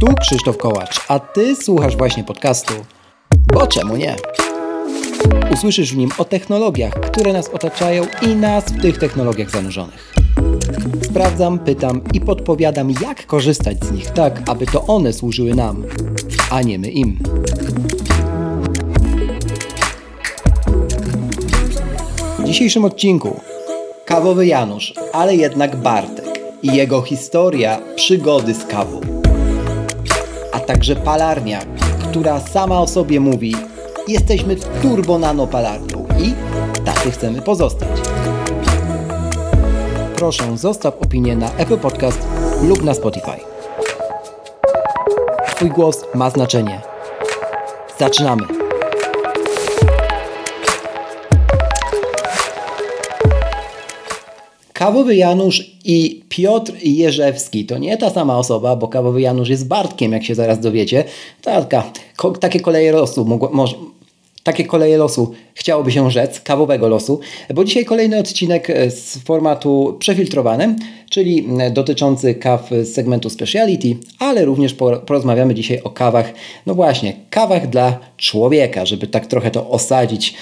Tu Krzysztof Kołacz, a ty słuchasz właśnie podcastu. Bo czemu nie? Usłyszysz w nim o technologiach, które nas otaczają i nas w tych technologiach zanurzonych. Sprawdzam, pytam i podpowiadam, jak korzystać z nich tak, aby to one służyły nam, a nie my im. W dzisiejszym odcinku kawowy Janusz, ale jednak Bartek i jego historia przygody z kawą. Także palarnia, która sama o sobie mówi jesteśmy turbo nano palarnią i tacy chcemy pozostać. Proszę zostaw opinię na Apple Podcast lub na Spotify. Twój głos ma znaczenie. Zaczynamy! Kawowy Janusz i Piotr Jerzewski to nie ta sama osoba, bo kawowy Janusz jest Bartkiem, jak się zaraz dowiecie. Taka, ko, takie koleje losu mogło, takie koleje losu chciałoby się rzec, kawowego losu, bo dzisiaj kolejny odcinek z formatu przefiltrowanym, czyli dotyczący kaw z segmentu speciality, ale również porozmawiamy dzisiaj o kawach, no właśnie, kawach dla człowieka, żeby tak trochę to osadzić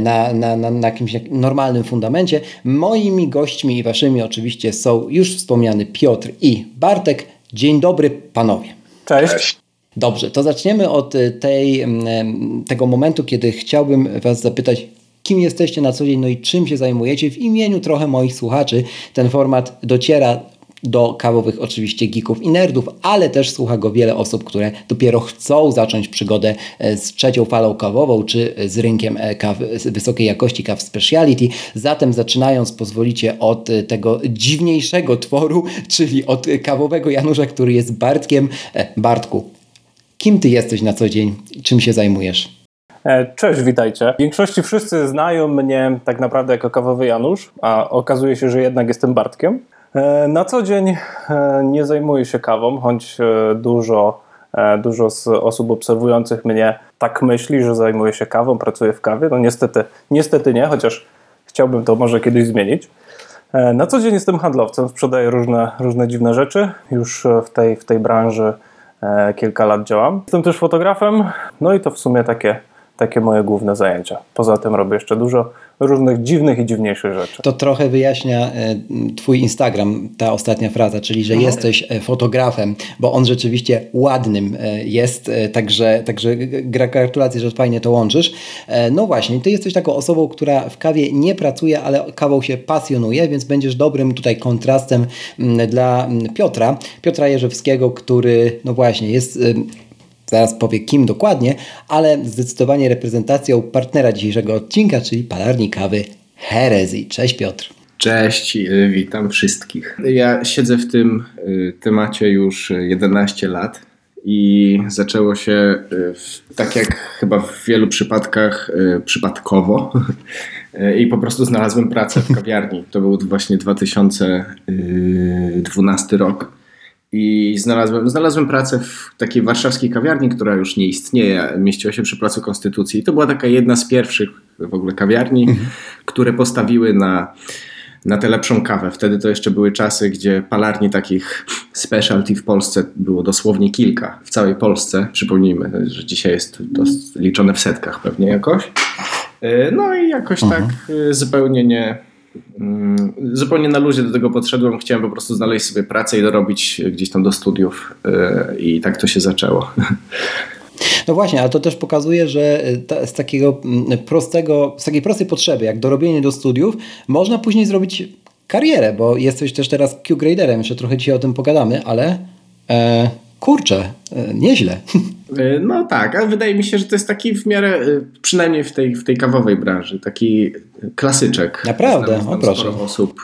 na, na, na, na jakimś normalnym fundamencie. Moimi gośćmi i waszymi oczywiście są już wspomniany Piotr i Bartek. Dzień dobry panowie. Cześć. Dobrze, to zaczniemy od y, tej, mm, tego momentu, kiedy chciałbym Was zapytać, kim jesteście na co dzień, no i czym się zajmujecie. W imieniu trochę moich słuchaczy ten format dociera do kawowych oczywiście geeków i nerdów, ale też słucha go wiele osób, które dopiero chcą zacząć przygodę e, z trzecią falą kawową, czy z rynkiem e, kaw wysokiej jakości kaw speciality. Zatem zaczynając pozwolicie od e, tego dziwniejszego tworu, czyli od kawowego Janusza, który jest Bartkiem. Bartku, Kim ty jesteś na co dzień? Czym się zajmujesz? E, cześć, witajcie. W większości wszyscy znają mnie tak naprawdę jako kawowy Janusz, a okazuje się, że jednak jestem Bartkiem. E, na co dzień e, nie zajmuję się kawą, choć dużo, dużo z osób obserwujących mnie tak myśli, że zajmuję się kawą, pracuję w kawie. No niestety, niestety nie, chociaż chciałbym to może kiedyś zmienić. Na co dzień jestem handlowcem, sprzedaję różne, różne dziwne rzeczy. Już w tej, w tej branży kilka lat działam. Jestem też fotografem, no i to w sumie takie, takie moje główne zajęcia. Poza tym robię jeszcze dużo różnych dziwnych i dziwniejszych rzeczy. To trochę wyjaśnia e, Twój Instagram, ta ostatnia fraza, czyli że no. jesteś e, fotografem, bo on rzeczywiście ładnym e, jest, także, także gratulacje, że fajnie to łączysz. No właśnie, Ty jesteś taką osobą, która w kawie nie pracuje, ale kawą się pasjonuje, więc będziesz dobrym tutaj kontrastem dla Piotra, Piotra Jerzewskiego, który no właśnie jest zaraz powie kim dokładnie, ale zdecydowanie reprezentacją partnera dzisiejszego odcinka, czyli palarni kawy Herezji. Cześć Piotr. Cześć, y, witam wszystkich. Ja siedzę w tym y, temacie już 11 lat i zaczęło się y, tak jak chyba w wielu przypadkach przypadkowo i po prostu znalazłem pracę w kawiarni. To był właśnie 2012 rok. I znalazłem, znalazłem pracę w takiej warszawskiej kawiarni, która już nie istnieje. Mieściła się przy Placu Konstytucji. I to była taka jedna z pierwszych w ogóle kawiarni, mhm. które postawiły na, na tę lepszą kawę. Wtedy to jeszcze były czasy, gdzie palarni takich specialty w Polsce było dosłownie kilka. W całej Polsce. Przypomnijmy, że dzisiaj jest to liczone w setkach pewnie jakoś. E, no i jakoś mhm. tak e, zupełnie nie zupełnie na luzie do tego podszedłem. Chciałem po prostu znaleźć sobie pracę i dorobić gdzieś tam do studiów y, i tak to się zaczęło. No właśnie, ale to też pokazuje, że y, z takiego mm, prostego, z takiej prostej potrzeby, jak dorobienie do studiów, można później zrobić karierę, bo jesteś też teraz Q-graderem, jeszcze trochę dzisiaj o tym pogadamy, ale e, kurczę, e, nieźle. E, no tak, ale wydaje mi się, że to jest taki w miarę, e, przynajmniej w tej, w tej kawowej branży, taki klasyczek. Naprawdę, znam, znam o proszę. osób,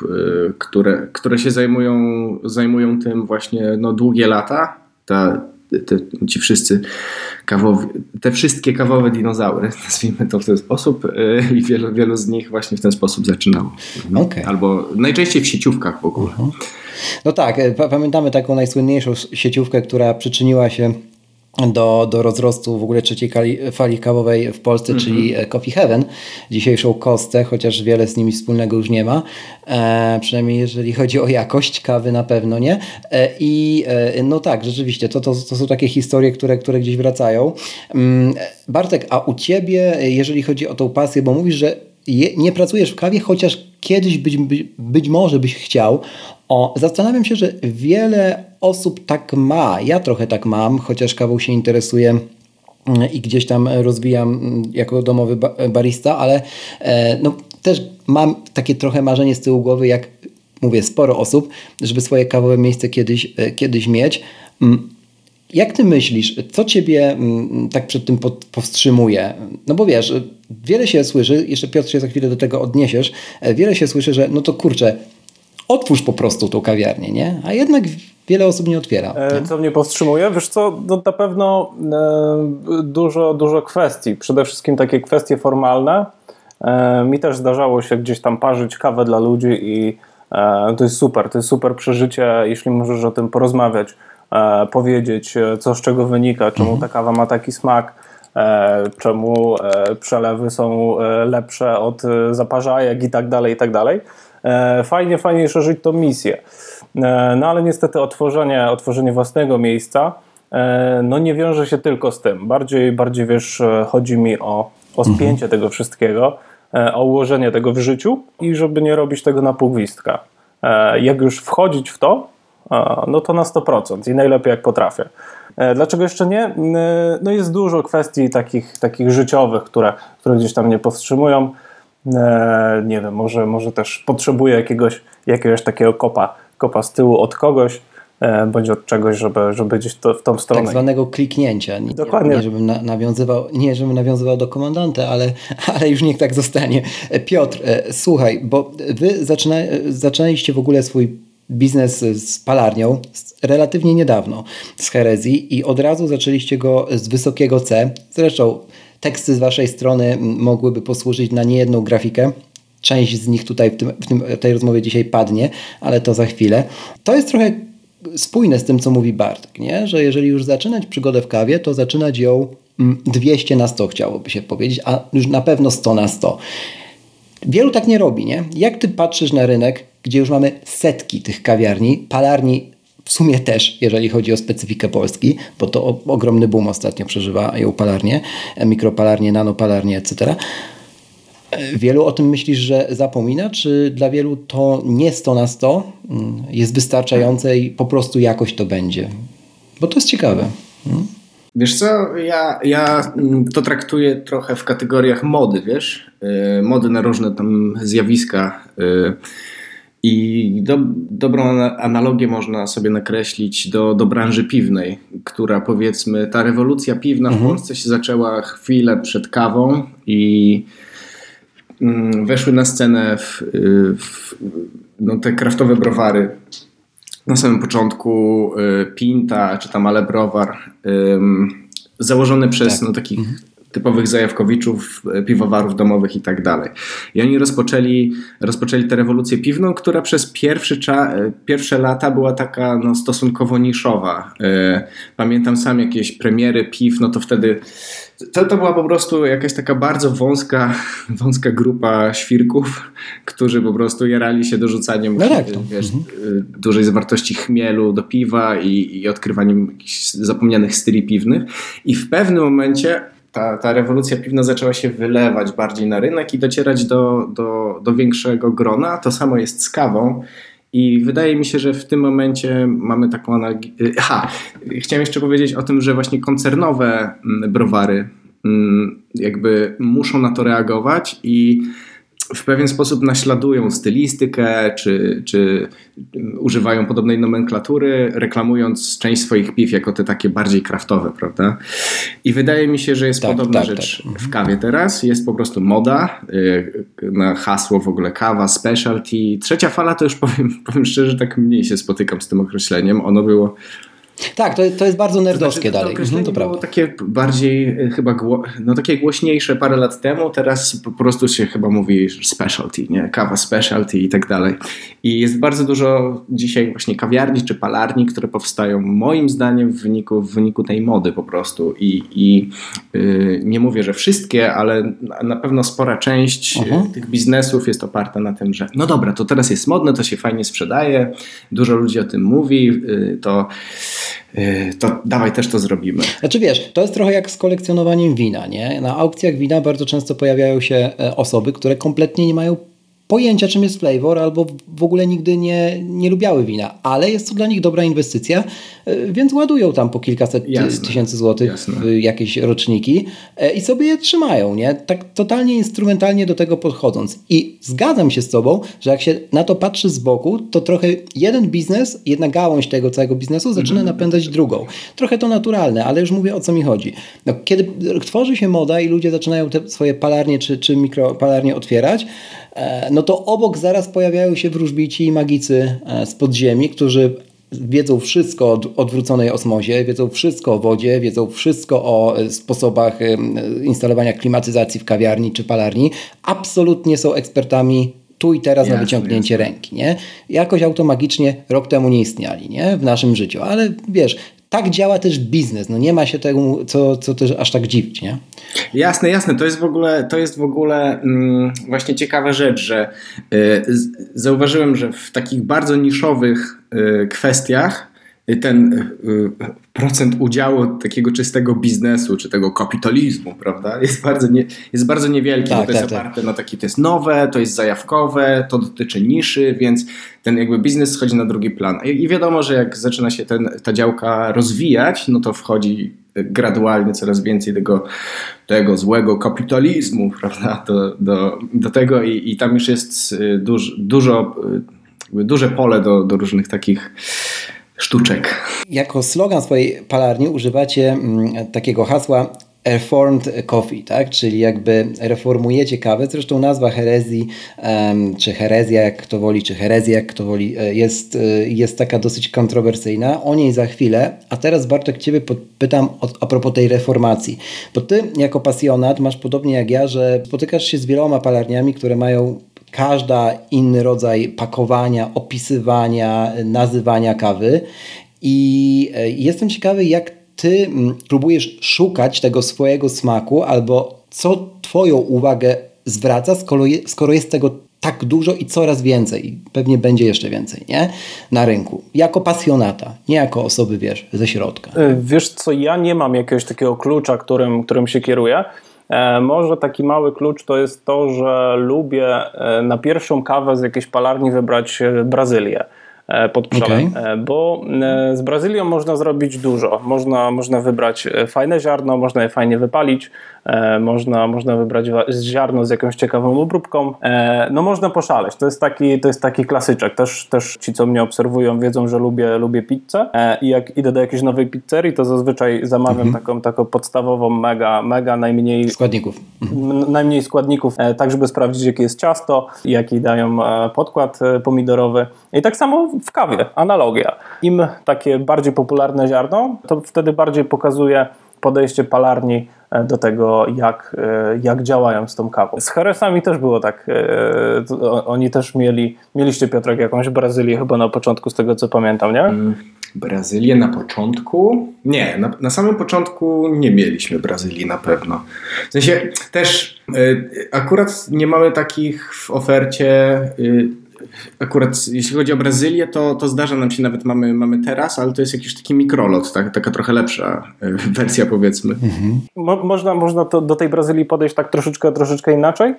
które, które się zajmują, zajmują tym właśnie no, długie lata. Ta, te, ci wszyscy kawowi, te wszystkie kawowe dinozaury, nazwijmy to w ten sposób i wielu, wielu z nich właśnie w ten sposób zaczynało. Okay. Albo najczęściej w sieciówkach w ogóle. Uh -huh. No tak, pamiętamy taką najsłynniejszą sieciówkę, która przyczyniła się do, do rozrostu w ogóle trzeciej fali kawowej w Polsce, mm -hmm. czyli e, Coffee Heaven, dzisiejszą kostę, chociaż wiele z nimi wspólnego już nie ma, e, przynajmniej jeżeli chodzi o jakość kawy na pewno nie. E, I e, no tak, rzeczywiście, to, to, to są takie historie, które, które gdzieś wracają. Mm, Bartek, a u Ciebie, jeżeli chodzi o tą pasję, bo mówisz, że je, nie pracujesz w kawie, chociaż kiedyś być, być może byś chciał. O, zastanawiam się, że wiele osób tak ma. Ja trochę tak mam, chociaż kawą się interesuję mm, i gdzieś tam rozwijam mm, jako domowy barista, ale e, no, też mam takie trochę marzenie z tyłu głowy, jak mówię, sporo osób, żeby swoje kawowe miejsce kiedyś, e, kiedyś mieć. Mm, jak ty myślisz, co ciebie tak przed tym powstrzymuje? No bo wiesz, wiele się słyszy, jeszcze Piotr się za chwilę do tego odniesiesz, e, wiele się słyszy, że no to kurczę, otwórz po prostu tą kawiarnię, nie? A jednak wiele osób nie otwiera. E, nie? Co mnie powstrzymuje? Wiesz co, no na pewno e, dużo, dużo kwestii. Przede wszystkim takie kwestie formalne. E, mi też zdarzało się gdzieś tam parzyć kawę dla ludzi i e, to jest super, to jest super przeżycie, jeśli możesz o tym porozmawiać, e, powiedzieć, co z czego wynika, czemu mhm. ta kawa ma taki smak, czemu przelewy są lepsze od zaparzajek i tak dalej, i tak dalej. Fajnie, fajnie szerzyć tą misję. E, no ale niestety otworzenie, otworzenie własnego miejsca e, no nie wiąże się tylko z tym. Bardziej, bardziej wiesz, e, chodzi mi o, o mhm. spięcie mhm. tego wszystkiego, o ułożenie tego w życiu i żeby nie robić tego na pół gwizdka. Jak już wchodzić w to, no to na 100% i najlepiej jak potrafię. Dlaczego jeszcze nie? No jest dużo kwestii takich, takich życiowych, które, które gdzieś tam mnie powstrzymują. Nie wiem, może, może też potrzebuję jakiegoś, jakiegoś takiego kopa kopa z tyłu od kogoś, e, bądź od czegoś, żeby, żeby gdzieś to, w tą stronę. Tak zwanego kliknięcia. Nie, Dokładnie. Nie, żebym na, nawiązywał, nie, żebym nawiązywał do komandanta, ale, ale już niech tak zostanie. E, Piotr, e, słuchaj, bo wy zaczyna, zaczynaliście w ogóle swój biznes z palarnią relatywnie niedawno z herezji i od razu zaczęliście go z wysokiego C. Zresztą teksty z waszej strony mogłyby posłużyć na niejedną grafikę część z nich tutaj w, tym, w tym, tej rozmowie dzisiaj padnie, ale to za chwilę. To jest trochę spójne z tym, co mówi Bartek, nie? że jeżeli już zaczynać przygodę w kawie, to zaczynać ją 200 mm, na 100 chciałoby się powiedzieć, a już na pewno 100 na 100. Wielu tak nie robi, nie? Jak ty patrzysz na rynek, gdzie już mamy setki tych kawiarni, palarni w sumie też, jeżeli chodzi o specyfikę Polski, bo to ogromny boom ostatnio przeżywa ją palarnie, mikropalarnie, nanopalarnie, etc. Wielu o tym myślisz, że zapomina, czy dla wielu to nie 100 na 100 mm, jest wystarczające i po prostu jakoś to będzie? Bo to jest ciekawe. Hmm? Wiesz co, ja, ja mm, to traktuję trochę w kategoriach mody, wiesz? Y, mody na różne tam zjawiska. Y, I do, dobrą analogię można sobie nakreślić do, do branży piwnej, która powiedzmy, ta rewolucja piwna mhm. w Polsce się zaczęła chwilę przed kawą i Mm, weszły na scenę w, w, no, te kraftowe browary. Na samym początku y, Pinta, czy tam Ale Browar, założony przez tak. no, takich mhm typowych zajawkowiczów, e, piwowarów domowych i tak dalej. I oni rozpoczęli, rozpoczęli tę rewolucję piwną, która przez pierwszy e, pierwsze lata była taka no, stosunkowo niszowa. E, pamiętam sam jakieś premiery piw, no to wtedy to, to była po prostu jakaś taka bardzo wąska, wąska grupa świrków, którzy po prostu jarali się dorzucaniem no tak, wiesz, mhm. dużej zawartości chmielu do piwa i, i odkrywaniem jakichś zapomnianych styli piwnych. I w pewnym momencie ta, ta rewolucja piwna zaczęła się wylewać bardziej na rynek i docierać do, do, do większego grona. To samo jest z kawą. I wydaje mi się, że w tym momencie mamy taką analogię. Aha, chciałem jeszcze powiedzieć o tym, że właśnie koncernowe mm, browary mm, jakby muszą na to reagować i w pewien sposób naśladują stylistykę, czy, czy używają podobnej nomenklatury, reklamując część swoich piw jako te takie bardziej kraftowe, prawda? I wydaje mi się, że jest tak, podobna tak, rzecz tak. w kawie teraz. Jest po prostu moda y, na hasło w ogóle kawa, specialty. Trzecia fala to już powiem, powiem szczerze, tak mniej się spotykam z tym określeniem. Ono było Tak, to, to jest bardzo nerdowskie to znaczy, dalej. To, to, to prawda. takie bardziej e, chyba gło, no takie głośniejsze parę lat temu, teraz po prostu się chyba mówi specialty, nie? Kawa specialty i tak dalej. I jest bardzo dużo dzisiaj właśnie kawiarni czy palarni, które powstają moim zdaniem w wyniku, w wyniku tej mody po prostu. I, i yy, nie mówię, że wszystkie, ale na pewno spora część uh -huh. tych biznesów jest oparta na tym, że no dobra, to teraz jest modne, to się fajnie sprzedaje, dużo ludzi o tym mówi, yy, to Y, to dawaj też to zrobimy. Znaczy wiesz, to jest trochę jak z kolekcjonowaniem wina, nie? Na aukcjach wina bardzo często pojawiają się e, osoby, które kompletnie nie mają pojęcia, czym jest flavor, albo w ogóle nigdy nie, nie lubiały wina, ale jest to dla nich dobra inwestycja, e, więc ładują tam po kilkaset jasne, tysięcy złotych jasne. w jakieś roczniki e, i sobie je trzymają, nie? Tak totalnie instrumentalnie do tego podchodząc. I zgadzam się z Tobą, że jak się na to patrzy z boku, to trochę jeden biznes, jedna gałąź tego całego biznesu zaczyna mm. napędzać drugą. Trochę to naturalne, ale już mówię o co mi chodzi. No, kiedy tworzy się moda i ludzie zaczynają te swoje palarnie czy, czy mikropalarnie otwierać, E, no to obok zaraz pojawiają się wróżbici i magicy e, z podziemi, którzy wiedzą wszystko o odwróconej osmozie, wiedzą wszystko o wodzie, wiedzą wszystko o e, sposobach instalowania klimatyzacji w kawiarni czy palarni. Absolutnie są ekspertami tu i teraz jasne, na wyciągnięcie jasne. ręki. Nie? Jakoś automagicznie rok temu nie istniali nie? w naszym życiu, ale wiesz, tak działa też biznes. No nie ma się tego, co, co też aż tak dziwić, nie? Jasne, jasne. To jest w ogóle, to jest w ogóle mm, właśnie ciekawa rzecz, że y, zauważyłem, że w takich bardzo niszowych y, kwestiach ten y, procent udziału takiego czystego biznesu, czy tego kapitalizmu, prawda, jest bardzo, nie, jest bardzo niewielki, tak, bo to tak, jest tak. oparte na takie, to jest nowe, to jest zajawkowe, to dotyczy niszy, więc ten jakby biznes schodzi na drugi plan. I wiadomo, że jak zaczyna się ten, ta działka rozwijać, no to wchodzi gradualnie coraz więcej tego, tego złego kapitalizmu, prawda, do, do, do tego i, i tam już jest y, duż, dużo, y, duże pole do, do różnych takich sztuczek. Jako slogan swojej palarni używacie mm, takiego hasła Reformed Coffee, tak? czyli jakby reformujecie kawę. Zresztą nazwa herezji, czy herezja, jak kto woli, czy herezja, jak kto woli, e, jest, e, jest taka dosyć kontrowersyjna. O niej za chwilę. A teraz Bartek Ciebie pytam o, a propos tej reformacji. Bo Ty jako pasjonat masz podobnie jak ja, że spotykasz się z wieloma palarniami, które mają każda inny rodzaj pakowania, opisywania, nazywania kawy. I e, jestem ciekawy, jak ty mm, próbujesz szukać tego swojego smaku, albo co Twoją uwagę zwraca, skoro, je, skoro jest tego tak dużo i coraz więcej. Pewnie będzie jeszcze więcej, nie? Na rynku. Jako pasjonata, nie jako osoby, wiesz, ze środka. Wiesz co, ja nie mam jakiegoś takiego klucza, którym, którym się kieruję. E, może taki mały klucz to jest to, że lubię e, na pierwszą kawę z jakiejś palarni wybrać e, Brazylię pod przodem, okay. bo z Brazylią można zrobić dużo. Można, można wybrać fajne ziarno, można je fajnie wypalić, można, można wybrać ziarno z jakąś ciekawą obróbką. E, no można poszaleć. To jest taki, to jest taki klasyczek. Też, też ci, co mnie obserwują, wiedzą, że lubię, lubię pizzę e, i jak idę do jakiejś nowej pizzerii, to zazwyczaj zamawiam mhm. taką, taką podstawową, mega, mega najmniej składników. Mhm. Najmniej składników, tak żeby sprawdzić, jakie jest ciasto, jaki dają podkład pomidorowy. I tak samo w kawie, analogia. Im takie bardziej popularne ziarno, to wtedy bardziej pokazuje podejście palarni e, do tego, jak, e, jak działają z tą kawą. Z Heresami też było tak. E, oni też mieli, mieliście Piotrek jakąś Brazylię chyba na początku, z tego co pamiętam, nie? Mm, Brazylię na początku? Nie, na, na samym początku nie mieliśmy Brazylii na pewno. W sensie też akurat nie mamy takich w ofercie akurat jeśli chodzi o Brazylię, to, to zdarza nam się, nawet mamy, mamy teraz, ale to jest jakiś taki mikrolot, tak, taka trochę lepsza e, wersja powiedzmy. Mhm. Mo, można można to, do tej Brazylii podejść tak troszeczkę, troszeczkę inaczej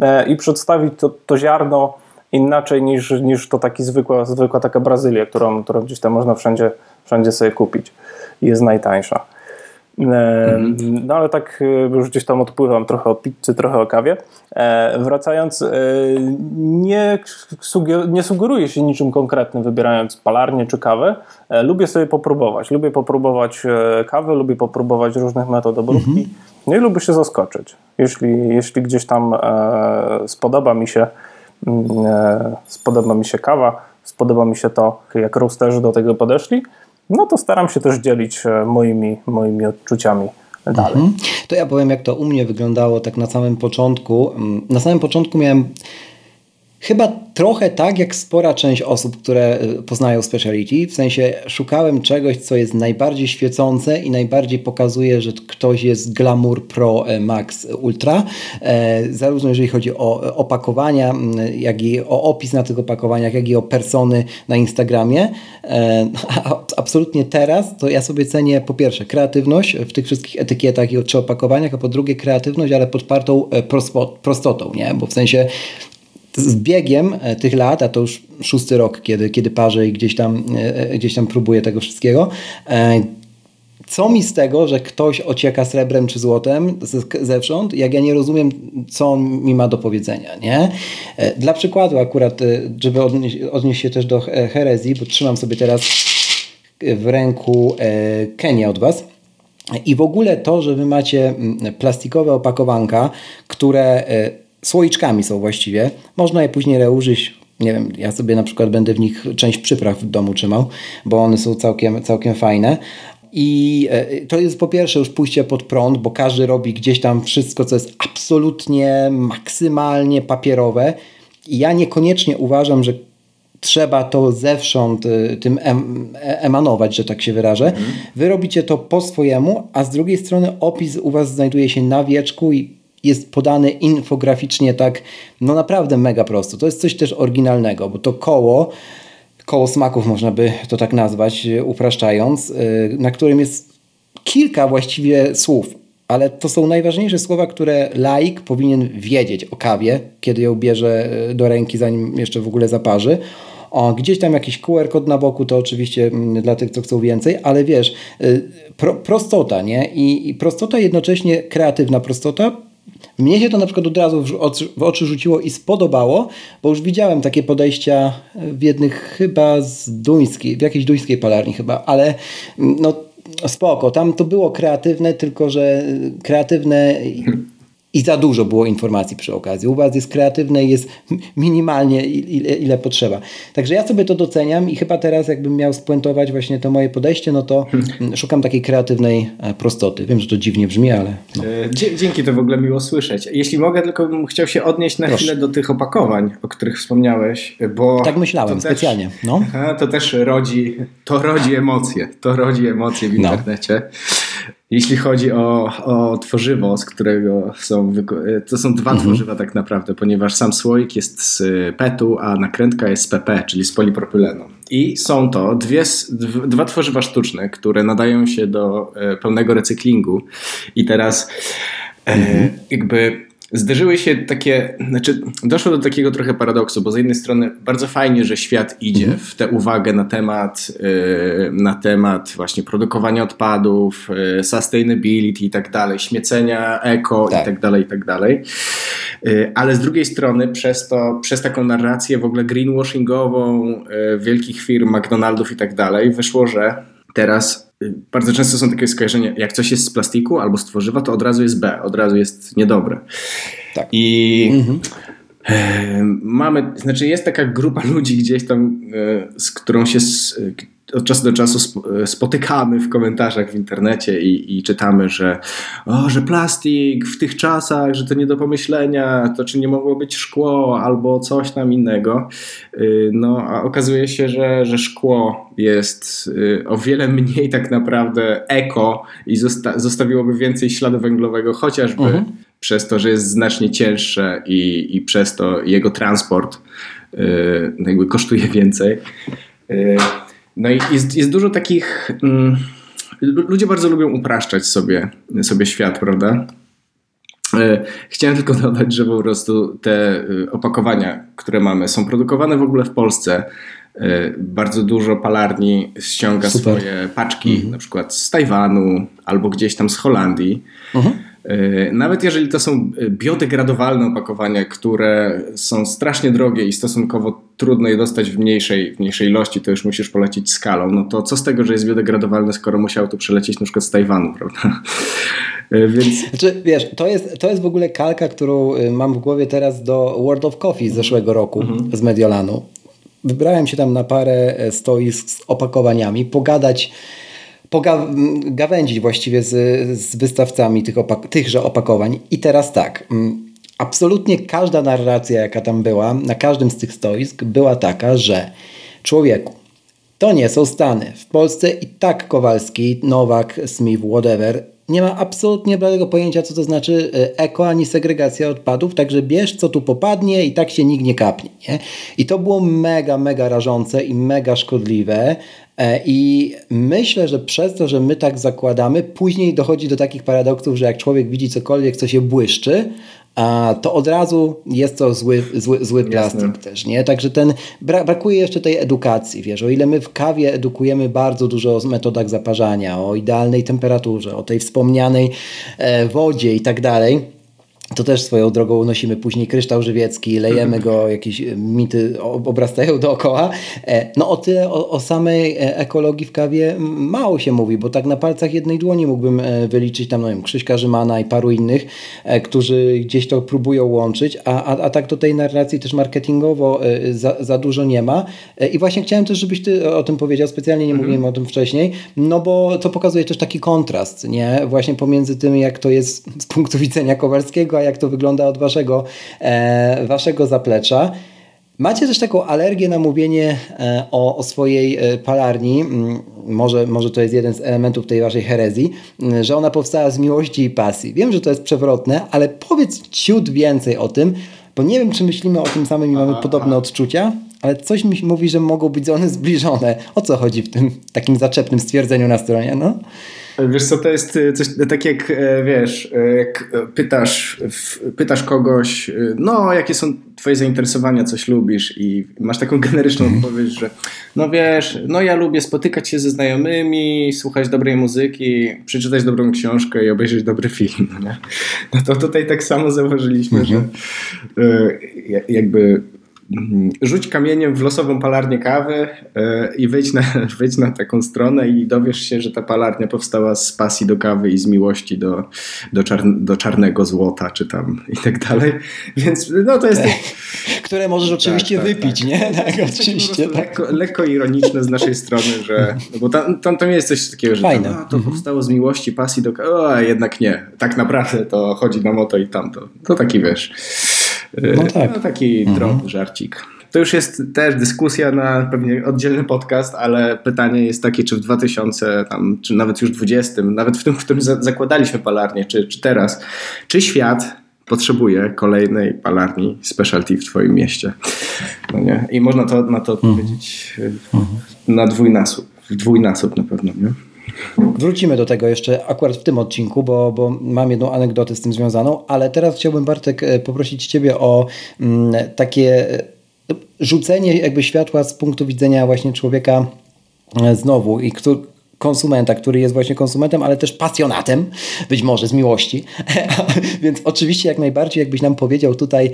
e, i przedstawić to, to ziarno inaczej niż, niż to taki zwykła, zwykła taka Brazylia, którą, którą gdzieś tam można wszędzie, wszędzie sobie kupić i jest najtańsza. Mhm. No ale tak e, już gdzieś tam odpływam trochę o pizzy, trochę o kawie. E, wracając, e, nie, nie sugeruję się niczym konkretnym wybierając palarnię czy kawę. Lubię sobie popróbować. Lubię popróbować kawę, lubię popróbować różnych metod obróbki. Mhm. No i lubię się zaskoczyć. Jeśli, jeśli gdzieś tam spodoba mi się spodoba mi się kawa, spodoba mi się to, jak roasterzy do tego podeszli, no to staram się też dzielić moimi, moimi odczuciami dalej. Mhm. To ja powiem, jak to u mnie wyglądało tak na samym początku. Mm, na samym początku miałem Chyba trochę tak jak spora część osób, które y, poznają speciality, w sensie szukałem czegoś, co jest najbardziej świecące i najbardziej pokazuje, że ktoś jest Glamour Pro e, Max Ultra, e, zarówno jeżeli chodzi o opakowania, jak i o opis na tych opakowaniach, jak i o persony na Instagramie. E, absolutnie teraz to ja sobie cenię po pierwsze kreatywność w tych wszystkich etykietach i czy opakowaniach, a po drugie kreatywność, ale podpartą prostotą, nie? bo w sensie z biegiem e, tych lat, a to już szósty rok, kiedy, kiedy parzę i gdzieś tam, e, e, gdzieś tam próbuję tego wszystkiego, co mi z tego, że ktoś ocieka srebrem czy złotem zewsząd, jak ja nie rozumiem, co on mi ma do powiedzenia, nie? Dla przykładu akurat, żeby odnieść, odnieść się też do herezji, bo trzymam sobie teraz w ręku Kenię od Was. I w ogóle to, że Wy macie plastikowe opakowanka, które słoiczkami są właściwie. Można je później reużyć. Nie wiem, ja sobie na przykład będę w nich część przypraw w domu trzymał, bo one są całkiem, całkiem fajne. I e, to jest po pierwsze już pójście pod prąd, bo każdy robi gdzieś tam wszystko, co jest absolutnie, maksymalnie papierowe. I ja niekoniecznie uważam, że trzeba to zewsząd e, tym em, e, emanować, że tak się wyrażę. Mhm. Wy robicie to po swojemu, a z drugiej strony opis u Was znajduje się na wieczku i jest podany infograficznie tak, no naprawdę mega prosto. To jest coś też oryginalnego, bo to koło, koło smaków można by to tak nazwać, upraszczając, y, na którym jest kilka właściwie słów, ale to są najważniejsze słowa, które laik powinien wiedzieć o kawie, kiedy ją bierze y, do ręki, zanim jeszcze w ogóle zaparzy. O, gdzieś tam jakiś QR kod na boku, to oczywiście mm, dla tych, co chcą więcej, ale wiesz, pro, prostota, nie? I, I prostota jednocześnie kreatywna prostota, mnie się to na przykład od razu w oczy rzuciło i spodobało, bo już widziałem takie podejścia w jednych chyba z duńskiej, w jakiejś duńskiej palarni chyba, ale mm, no spoko, tam to było kreatywne, tylko że kreatywne i za dużo było informacji przy okazji. U Was jest kreatywne i jest minimalnie ile, ile, potrzeba. Także ja sobie to doceniam i chyba teraz jakbym miał spuentować właśnie to moje podejście, no to hmm. szukam takiej kreatywnej e, prostoty. Wiem, że to dziwnie brzmi, ale... No. E, dzięki, to w ogóle miło słyszeć. Jeśli mogę, tylko bym chciał się odnieść na Proszę. chwilę do tych opakowań, o których wspomniałeś, bo... Tak myślałem, specjalnie. No. To też rodzi, to rodzi emocje. To rodzi emocje w no. internecie. No. Jeśli chodzi o, o tworzywo, z którego są. To są dwa mhm. tworzywa tak naprawdę, ponieważ sam słoik jest z PET-u, a nakrętka jest z PP, czyli z polipropylenu. I są to dwie, dwa tworzywa sztuczne, które nadają się do e, pełnego recyklingu. I teraz e, mhm. jakby zderzyły się takie, znaczy doszło do takiego trochę paradoksu, bo z jednej strony bardzo fajnie, że świat idzie mhm. w tę uwagę na temat, yy, na temat właśnie produkowania odpadów, yy, sustainability i tak dalej, śmiecenia eko tak. i tak dalej, i tak dalej. Yy, ale z drugiej strony przez to, przez taką narrację w ogóle greenwashingową wielkich firm, McDonaldów i tak dalej, wyszło, że teraz bardzo często są takie skojarzenia, jak coś jest z plastiku albo z tworzywa, to od razu jest B, od razu jest niedobre. Tak. I mhm. mamy, znaczy jest taka grupa ludzi gdzieś tam, e, z którą się od czasu do czasu spotykamy w komentarzach w internecie i, i, czytamy, że, o, że plastik w tych czasach, że to nie do pomyślenia, to czy nie mogło być szkło albo coś tam innego. Y, no, a okazuje się, że, że szkło jest y, o wiele mniej tak naprawdę eko i zosta zostawiłoby więcej śladu węglowego, chociażby mhm. przez to, że jest znacznie cięższe i, i przez to jego transport yy, jakby kosztuje więcej. Yy, no i jest, jest dużo takich. Mm, ludzie bardzo lubią upraszczać sobie, sobie świat, prawda? E, chciałem tylko dodać, że po prostu te e, opakowania, które mamy, są produkowane w ogóle w Polsce. E, bardzo dużo palarni ściąga Super. swoje paczki, mhm. na przykład z Tajwanu albo gdzieś tam z Holandii. Mhm. E, nawet jeżeli to są e, biodegradowalne opakowania, które są strasznie drogie i stosunkowo trudno je dostać w mniejszej, w mniejszej ilości, to już musisz polecić skalą, no to co z tego, że jest biodegradowalne, skoro musiał tu przelecieć na przykład z Tajwanu, prawda? E, więc... Znaczy, wiesz, to jest, to jest w ogóle kalka, którą mam w głowie teraz do World of Coffee z zeszłego roku, mhm. z Mediolanu wybrałem się tam na parę stoisk z opakowaniami, pogadać pogawędzić właściwie z, z wystawcami tych opak tychże opakowań. I teraz tak, absolutnie każda narracja, jaka tam była, na każdym z tych stoisk, była taka, że człowieku, to nie są Stany. W Polsce i tak Kowalski, Nowak, Smith, whatever, nie ma absolutnie bladego pojęcia, co to znaczy e, eko ani segregacja odpadów, także bierz, co tu popadnie i tak się nikt nie kapnie. Nie? I to było mega, mega rażące i mega szkodliwe. E, I myślę, że przez to, że my tak zakładamy, później dochodzi do takich paradoksów, że jak człowiek widzi cokolwiek, co się błyszczy, to od razu jest to zły, zły, zły plastik Jasne. też, nie? Także ten, brakuje jeszcze tej edukacji, wiesz, o ile my w kawie edukujemy bardzo dużo o metodach zaparzania, o idealnej temperaturze, o tej wspomnianej e, wodzie i tak dalej, to też swoją drogą unosimy później kryształ żywiecki, lejemy go, jakieś mity obrastają dookoła. E, no o tyle o, o, samej e, ekologii w kawie mało się mówi, bo tak na palcach jednej dłoni mógłbym e, wyliczyć tam, no wiem, Krzyśka Rzymana i paru innych, którzy gdzieś to próbują łączyć, a, a, a tak do tej narracji też marketingowo za, za dużo nie ma. I właśnie chciałem też, żebyś ty o tym powiedział, specjalnie nie mhm. mówiłem o tym wcześniej, no bo to pokazuje też taki kontrast, nie? Właśnie pomiędzy tym, jak to jest z punktu widzenia Kowalskiego, jak to wygląda od waszego, e, waszego zaplecza. Macie też taką alergię na mówienie e, o, o swojej e, palarni, mm, może, może to jest jeden z elementów tej waszej herezji, mm, że ona powstała z miłości i pasji. Wiem, że to jest przewrotne, ale powiedz ciut więcej o tym, bo nie wiem, czy myślimy o tym samym i mamy podobne odczucia, ale coś mi mówi, że mogą być one zbliżone. O co chodzi w tym takim zaczepnym stwierdzeniu na stronie? No? Wiesz co, to jest y, coś tak jak, e, wiesz, e, jak pytasz, pytasz kogoś, no jakie są twoje zainteresowania, coś lubisz i masz taką generyczną mhm. odpowiedź, że no wiesz, no ja lubię spotykać się ze znajomymi, słuchać dobrej muzyki, przeczytać dobrą książkę i obejrzeć dobry film, nie? No to tutaj tak samo zauważyliśmy, że mhm. jakby Mhm. Rzuć kamieniem w losową palarnię kawy e, i wejdź na, wejdź na taką stronę i dowiesz się, że ta palarnia powstała z pasji do kawy i z miłości do, do, czar, do czarnego złota, czy tam i tak dalej. Więc no to jest... Które możesz tak, oczywiście tak, wypić, tak. nie? Tak, oczywiście. Tak. Lekko, lekko, ironiczne z naszej strony, że no bo tam, tam, tam jest coś takiego, że tam, no, to mhm. powstało z miłości, pasji do kawy, a jednak nie. Tak naprawdę to chodzi nam o to i tamto. To taki wiesz... No, tak. no taki mhm. drobny żarcik. To już jest też dyskusja na pewnie oddzielny podcast, ale pytanie jest takie, czy w 2000, tam, czy nawet już 20, nawet w tym, w którym zakładaliśmy palarnię, czy, czy teraz, czy świat potrzebuje kolejnej palarni specialty w Twoim mieście? No nie? I można to, na to odpowiedzieć mhm. na dwójnasób, w dwójnasób na pewno. Nie? Wrócimy do tego jeszcze akurat w tym odcinku, bo, bo mam jedną anegdotę z tym związaną, ale teraz chciałbym Bartek e, poprosić Ciebie o mm, takie e, rzucenie jakby światła z punktu widzenia właśnie człowieka e, znowu i który, konsumenta, który jest właśnie konsumentem, ale też pasjonatem, być może z miłości. Więc oczywiście jak najbardziej jakbyś nam powiedział tutaj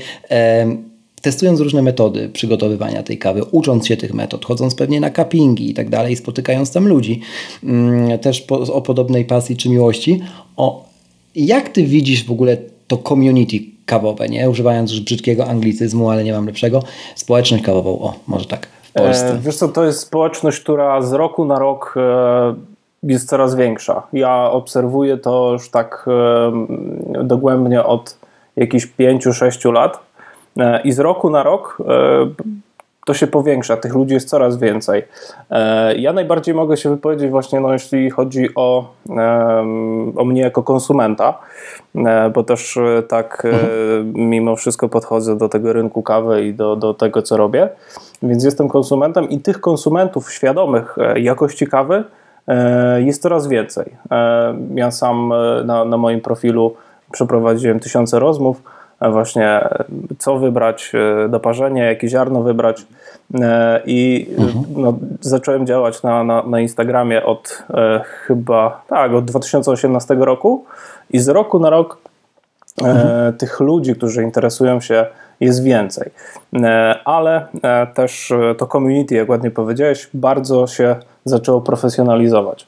testując różne metody przygotowywania tej kawy, ucząc się tych metod, chodząc pewnie na cuppingi i tak dalej, spotykając tam ludzi mm, też po, o podobnej pasji czy miłości, o jak ty widzisz w ogóle to community kawowe, nie? Używając już brzydkiego anglicyzmu, ale nie mam lepszego, społeczność kawową, o, może tak, w Polsce. E, wiesz co, to jest społeczność, która z roku na rok e, jest coraz większa. Ja obserwuję to już tak e, dogłębnie od jakichś 5-6 lat E, I z roku na rok e, to się powiększa, tych ludzi jest coraz więcej. E, ja najbardziej mogę się wypowiedzieć właśnie, no, jeśli chodzi o, o mnie jako konsumenta, bo też tak mhm. mimo wszystko podchodzę do tego rynku kawy i do, do tego, co robię. Więc jestem konsumentem i tych konsumentów świadomych jakości kawy jest coraz więcej. Ja sam na, na moim profilu przeprowadziłem tysiące rozmów właśnie co wybrać do parzenia, jakie ziarno wybrać e, i mhm. no, zacząłem działać na, na, na Instagramie od e, chyba, tak, od 2018 roku i z roku na rok e, mhm. tych ludzi, którzy interesują się jest więcej. Ale też to community, jak ładnie powiedziałeś, bardzo się zaczęło profesjonalizować.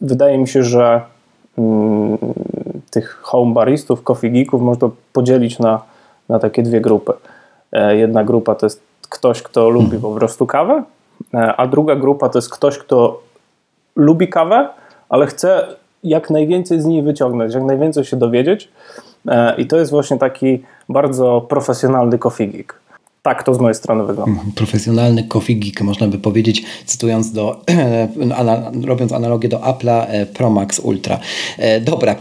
Wydaje mi się, że mm, tych home baristów, coffee geeków można podzielić na, na takie dwie grupy. E, jedna grupa to jest ktoś, kto lubi mhm. po prostu kawę, a druga grupa to jest ktoś, kto lubi kawę, ale chce jak najwięcej z niej wyciągnąć, jak najwięcej się dowiedzieć. I to jest właśnie taki bardzo profesjonalny coffee geek. Tak to z mojej strony wygląda. Mhm, profesjonalny coffee geek, można by powiedzieć, cytując do, robiąc analogię do Apple'a e, Pro Max Ultra. E, dobra,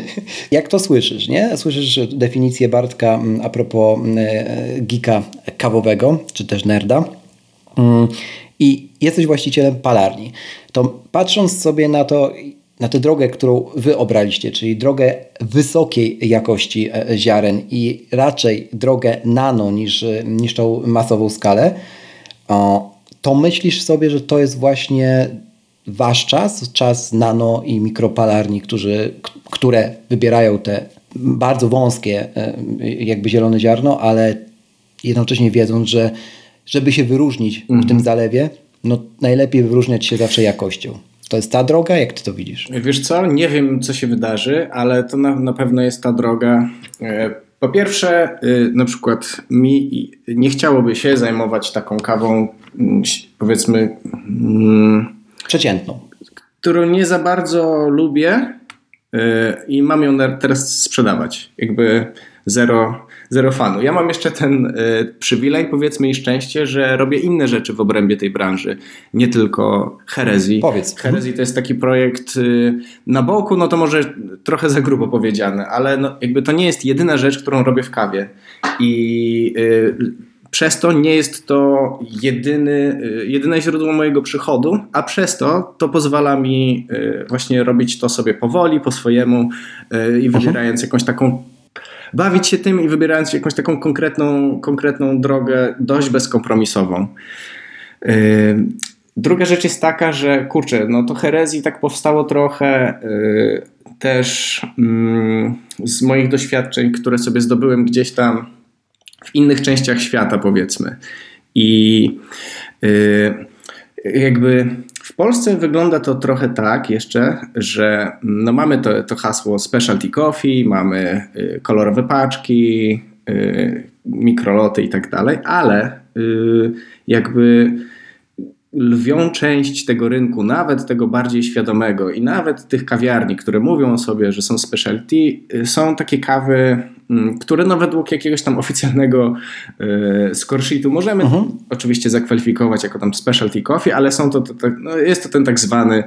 jak to słyszysz, nie? Słyszysz definicję Bartka mm, a propos mm, e, geeka kawowego, czy też nerda mm, i jesteś właścicielem palarni. To patrząc sobie na to, na tę drogę, którą wy obraliście, czyli drogę wysokiej jakości e, ziaren i raczej drogę nano niż, niż tą masową skalę, to myślisz sobie, że to jest właśnie wasz czas, czas nano i mikropalarni, którzy, które wybierają te bardzo wąskie e, jakby zielone ziarno, ale jednocześnie wiedząc, że żeby się wyróżnić w tym mhm. zalewie, no najlepiej wyróżniać się zawsze jakością. To jest ta droga? Jak ty to widzisz? Wiesz co, nie wiem co się wydarzy, ale to na, na pewno jest ta droga. E, po pierwsze, y, na przykład mi nie chciałoby się zajmować taką kawą, mm, powiedzmy. Mm, Przeciętną. Którą nie za bardzo lubię y, i mam ją teraz sprzedawać. Jakby zero zero fanu. Ja mam jeszcze ten y, przywilej, powiedzmy i szczęście, że robię inne rzeczy w obrębie tej branży, nie tylko herezji. Powiedz. Herezji to jest taki projekt y, na boku, no to może trochę za grubo powiedziane, ale no, jakby to nie jest jedyna rzecz, którą robię w kawie. I y, przez to nie jest to jedyny, y, jedyne źródło mojego przychodu, a przez to to pozwala mi właśnie robić to sobie powoli, po swojemu i wybierając jakąś taką bawić się tym i wybierając jakąś taką konkretną, konkretną drogę, dość bezkompromisową. Yy, druga rzecz jest taka, że kurczę, no to herezji tak powstało trochę yy, też mm, z moich doświadczeń, które sobie zdobyłem gdzieś tam w innych częściach świata, powiedzmy. I yy, jakby Polsce wygląda to trochę tak jeszcze, że no mamy to, to hasło specialty coffee, mamy y, kolorowe paczki, y, mikroloty i tak dalej, ale y, jakby lwią część tego rynku, nawet tego bardziej świadomego i nawet tych kawiarni, które mówią o sobie, że są specialty, y, są takie kawy, mm, które no według jakiegoś tam oficjalnego y, score sheetu możemy uh mhm. -huh. oczywiście zakwalifikować jako tam specialty coffee, ale są to, to, to no jest to ten tak zwany,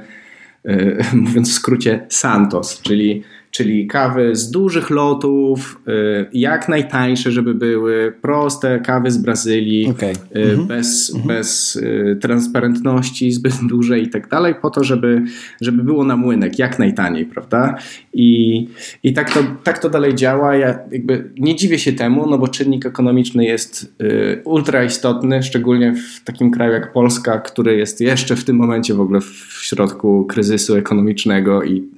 y, mówiąc w skrócie, Santos, czyli czyli kawy z dużych lotów, y, jak najtańsze, żeby były, proste kawy z Brazylii, okay. mhm. bez, mhm. bez y, transparentności zbyt dużej i tak dalej, po to, żeby, żeby było na młynek jak najtaniej, prawda? I, i tak, to, tak to dalej działa. Ja jakby nie dziwię się temu, no bo czynnik ekonomiczny jest y, ultra istotny, szczególnie w takim kraju jak Polska, który jest jeszcze w tym momencie w ogóle w środku kryzysu ekonomicznego i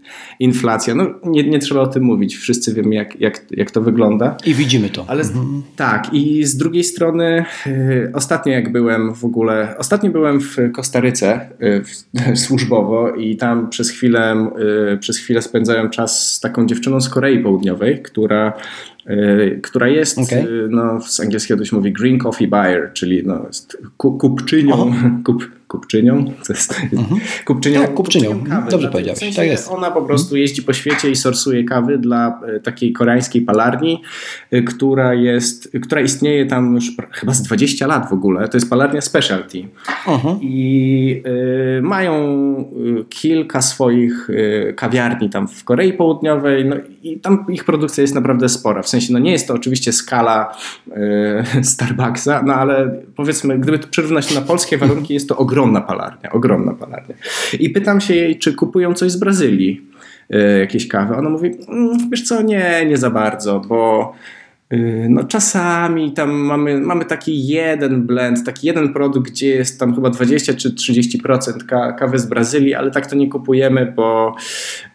inflacja. No nie nie, trzeba o tym mówić. Wszyscy wiemy, jak, jak, jak to wygląda. I widzimy to. Ale mhm. tak, i z drugiej strony, y, ostatnio jak byłem w ogóle, ostatnio byłem w Kostaryce y, służbowo i tam przez chwilę, y, przez chwilę spędzałem czas z taką dziewczyną z Korei Południowej, która która jest, okay. Y, no, z angielskiego to się mówi green coffee buyer, czyli no, jest kupczynią, kup, kupczynią, to jest, mhm. kupczynią, tak, kupczynią, kupczynią kawy. Dobrze powiedziałeś, w sensie tak jest. Ona po prostu mhm. jeździ po świecie i sorsuje kawy dla y, takiej koreańskiej palarni, która jest, która istnieje tam już chyba z 20 lat w ogóle, to jest palarnia specialty mhm. i y, mają kilka swoich y, kawiarni tam w Korei Południowej no, i tam ich produkcja jest naprawdę spora, w sensie no nie jest to oczywiście skala y, Starbucksa, no ale powiedzmy, gdyby przyrównać to na polskie warunki, jest to ogromna palarnia, ogromna palarnia. I pytam się jej, czy kupują coś z Brazylii, y, jakieś kawy. Ona mówi, mm, wiesz co, nie, nie za bardzo, bo no czasami tam mamy, mamy taki jeden blend, taki jeden produkt, gdzie jest tam chyba 20 czy 30% kawy z Brazylii, ale tak to nie kupujemy, bo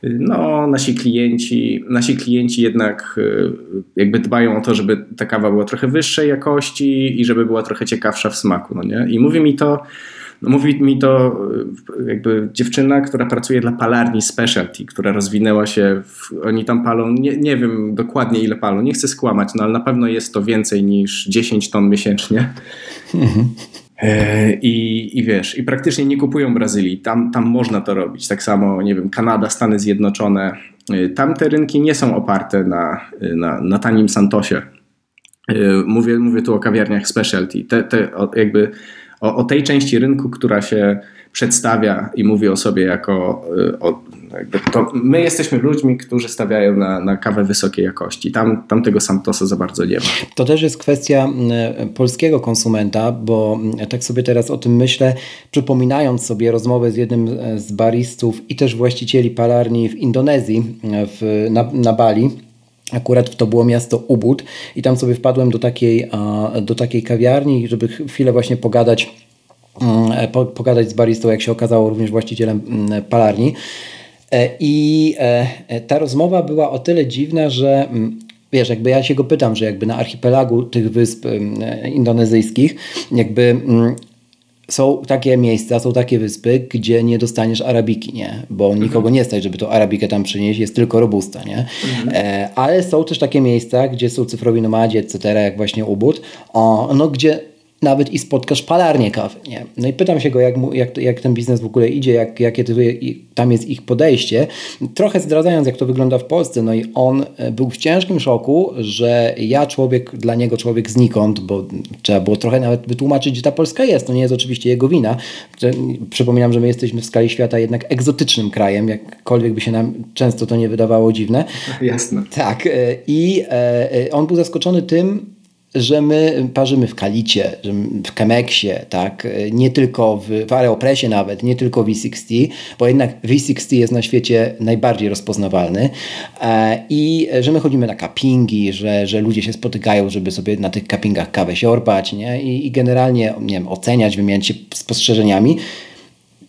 y, no, nasi klienci, nasi klienci jednak y, jakby dbają o to, żeby ta kawa była trochę wyższej jakości i żeby była trochę ciekawsza w smaku, no nie? I mówi mi to No, mówi mi to y, jakby dziewczyna, która pracuje dla palarni Specialty, która rozwinęła się, w, oni tam palą, nie, nie wiem dokładnie ile palą, nie chcę skłamać, no ale na pewno jest to więcej niż 10 ton miesięcznie. Mhm. E, I, I wiesz, i praktycznie nie kupują Brazylii. Tam, tam można to robić. Tak samo, nie wiem, Kanada, Stany Zjednoczone. E, tam te rynki nie są oparte na, na, na tanim Santosie. E, mówię, mówię tu o kawiarniach specialty. Te, te, jakby o, o tej części rynku, która się przedstawia i mówi o sobie jako o, to my jesteśmy ludźmi, którzy stawiają na, na kawę wysokiej jakości. Tam, tam tego Santosa za bardzo nie ma. To też jest kwestia polskiego konsumenta, bo tak sobie teraz o tym myślę, przypominając sobie rozmowę z jednym z baristów i też właścicieli palarni w Indonezji, w, na, na Bali. Akurat to było miasto Ubud i tam sobie wpadłem do takiej, do takiej kawiarni, żeby chwilę właśnie pogadać, mm, pogadać z baristą, jak się okazało, również właścicielem mm, palarni. E, I e, e, ta rozmowa była o tyle dziwna, że mm, wiesz, jakby ja się go pytam, że jakby na archipelagu tych wysp indonezyjskich, jakby są takie miejsca, są takie wyspy, gdzie nie dostaniesz arabiki, nie? Bo mhm. nikogo nie stać, żeby to arabikę tam przynieść, jest tylko robusta, nie? Mhm. E, ale są też takie miejsca, gdzie są cyfrowi nomadzi, etc., jak właśnie Ubud, o, no gdzie nawet i spotkasz palarnię kawy. Nie? No i pytam się go, jak, mu, jak, jak ten biznes w ogóle idzie, jak, jakie to, tam jest ich podejście. Trochę zdradzając, jak to wygląda w Polsce. No i on e, był w ciężkim szoku, że ja człowiek, dla niego człowiek znikąd, bo trzeba było trochę nawet wytłumaczyć, gdzie ta Polska jest. To nie jest oczywiście jego wina. Przypominam, że my jesteśmy w skali świata jednak egzotycznym krajem, jakkolwiek by się nam często to nie wydawało dziwne. Jasne. Tak. E, I e, on był zaskoczony tym, że my parzymy w Kalicie, w Kemeksie, tak? nie tylko w, w Areopresie nawet, nie tylko w V60, bo jednak V60 jest na świecie najbardziej rozpoznawalny e, i że my chodzimy na kapingi, że, że ludzie się spotykają, żeby sobie na tych kapingach kawę siorbać nie? I, i generalnie nie wiem, oceniać, wymieniać się spostrzeżeniami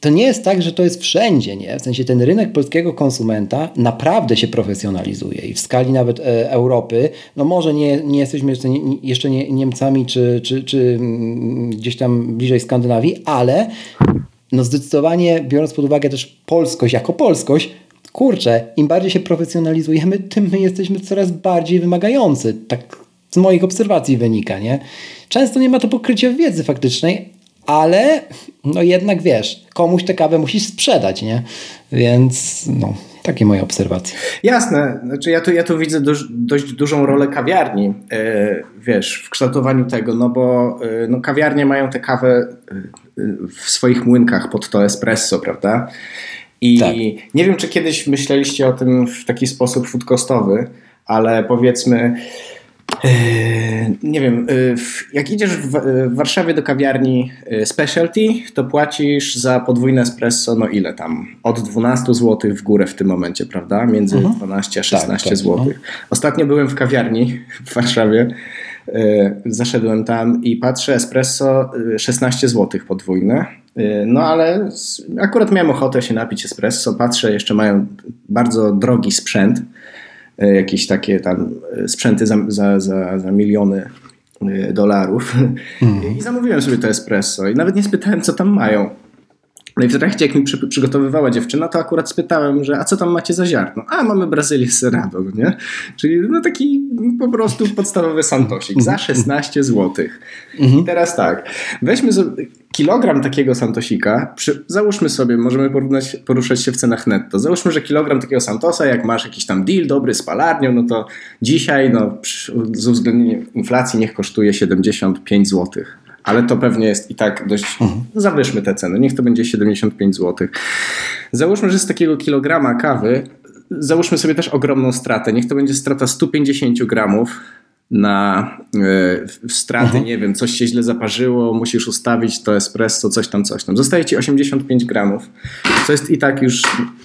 to nie jest tak, że to jest wszędzie, nie? W sensie ten rynek polskiego konsumenta naprawdę się profesjonalizuje i w skali nawet e, Europy, no może nie, nie jesteśmy jeszcze, nie, jeszcze nie Niemcami czy, czy, czy mm, gdzieś tam bliżej Skandynawii, ale no zdecydowanie biorąc pod uwagę też polskość jako polskość, kurczę, im bardziej się profesjonalizujemy, tym my jesteśmy coraz bardziej wymagający. Tak z moich obserwacji wynika, nie? Często nie ma to pokrycia wiedzy faktycznej, ale no jednak wiesz, komuś tę kawę musisz sprzedać, nie? Więc no, takie moje obserwacje. Jasne, znaczy ja tu, ja tu widzę dość, dość dużą rolę kawiarni, yy, wiesz, w kształtowaniu tego, no bo yy, no, kawiarnie mają tę kawę yy, w swoich młynkach pod to espresso, prawda? I tak. nie wiem, czy kiedyś myśleliście o tym w taki sposób foodcostowy, ale powiedzmy nie wiem, e, jak idziesz w Warszawie do kawiarni e, specialty, to płacisz za podwójne espresso, no ile tam? Od 12 zł w górę w tym momencie, prawda? Między mhm. 12 a 16 tak, tak, zł. No. Ostatnio byłem w kawiarni w Warszawie, zaszedłem tam i patrzę espresso 16 zł podwójne. No ale akurat miałem ochotę się napić espresso, patrzę, jeszcze mają bardzo drogi sprzęt jakieś takie tam e, sprzęty za, za, za, za miliony e, dolarów mm. i zamówiłem sobie to espresso i nawet nie spytałem, co tam mają. No i w trakcie, jak mi przy, przygotowywała dziewczyna, to akurat spytałem, że a co tam macie za ziarno? A, mamy Brazylię Cerrado, nie? Czyli no taki po prostu podstawowy santosik za 16 zł. I teraz tak, weźmy kilogram takiego santosika, przy, załóżmy sobie, możemy porównać, poruszać się w cenach netto. Załóżmy, że kilogram takiego santosa, jak masz jakiś tam deal dobry z palarnią, no to dzisiaj no, z uwzględnieniem inflacji niech kosztuje 75 złotych ale to pewnie jest i tak dość. Mhm. Zawyżmy te ceny, niech to będzie 75 zł. Załóżmy, że z takiego kilograma kawy, załóżmy sobie też ogromną stratę. Niech to będzie strata 150 gramów na y, straty, mhm. nie wiem, coś się źle zaparzyło, musisz ustawić to espresso, coś tam, coś tam. Zostaje ci 85 gramów, co jest i tak już,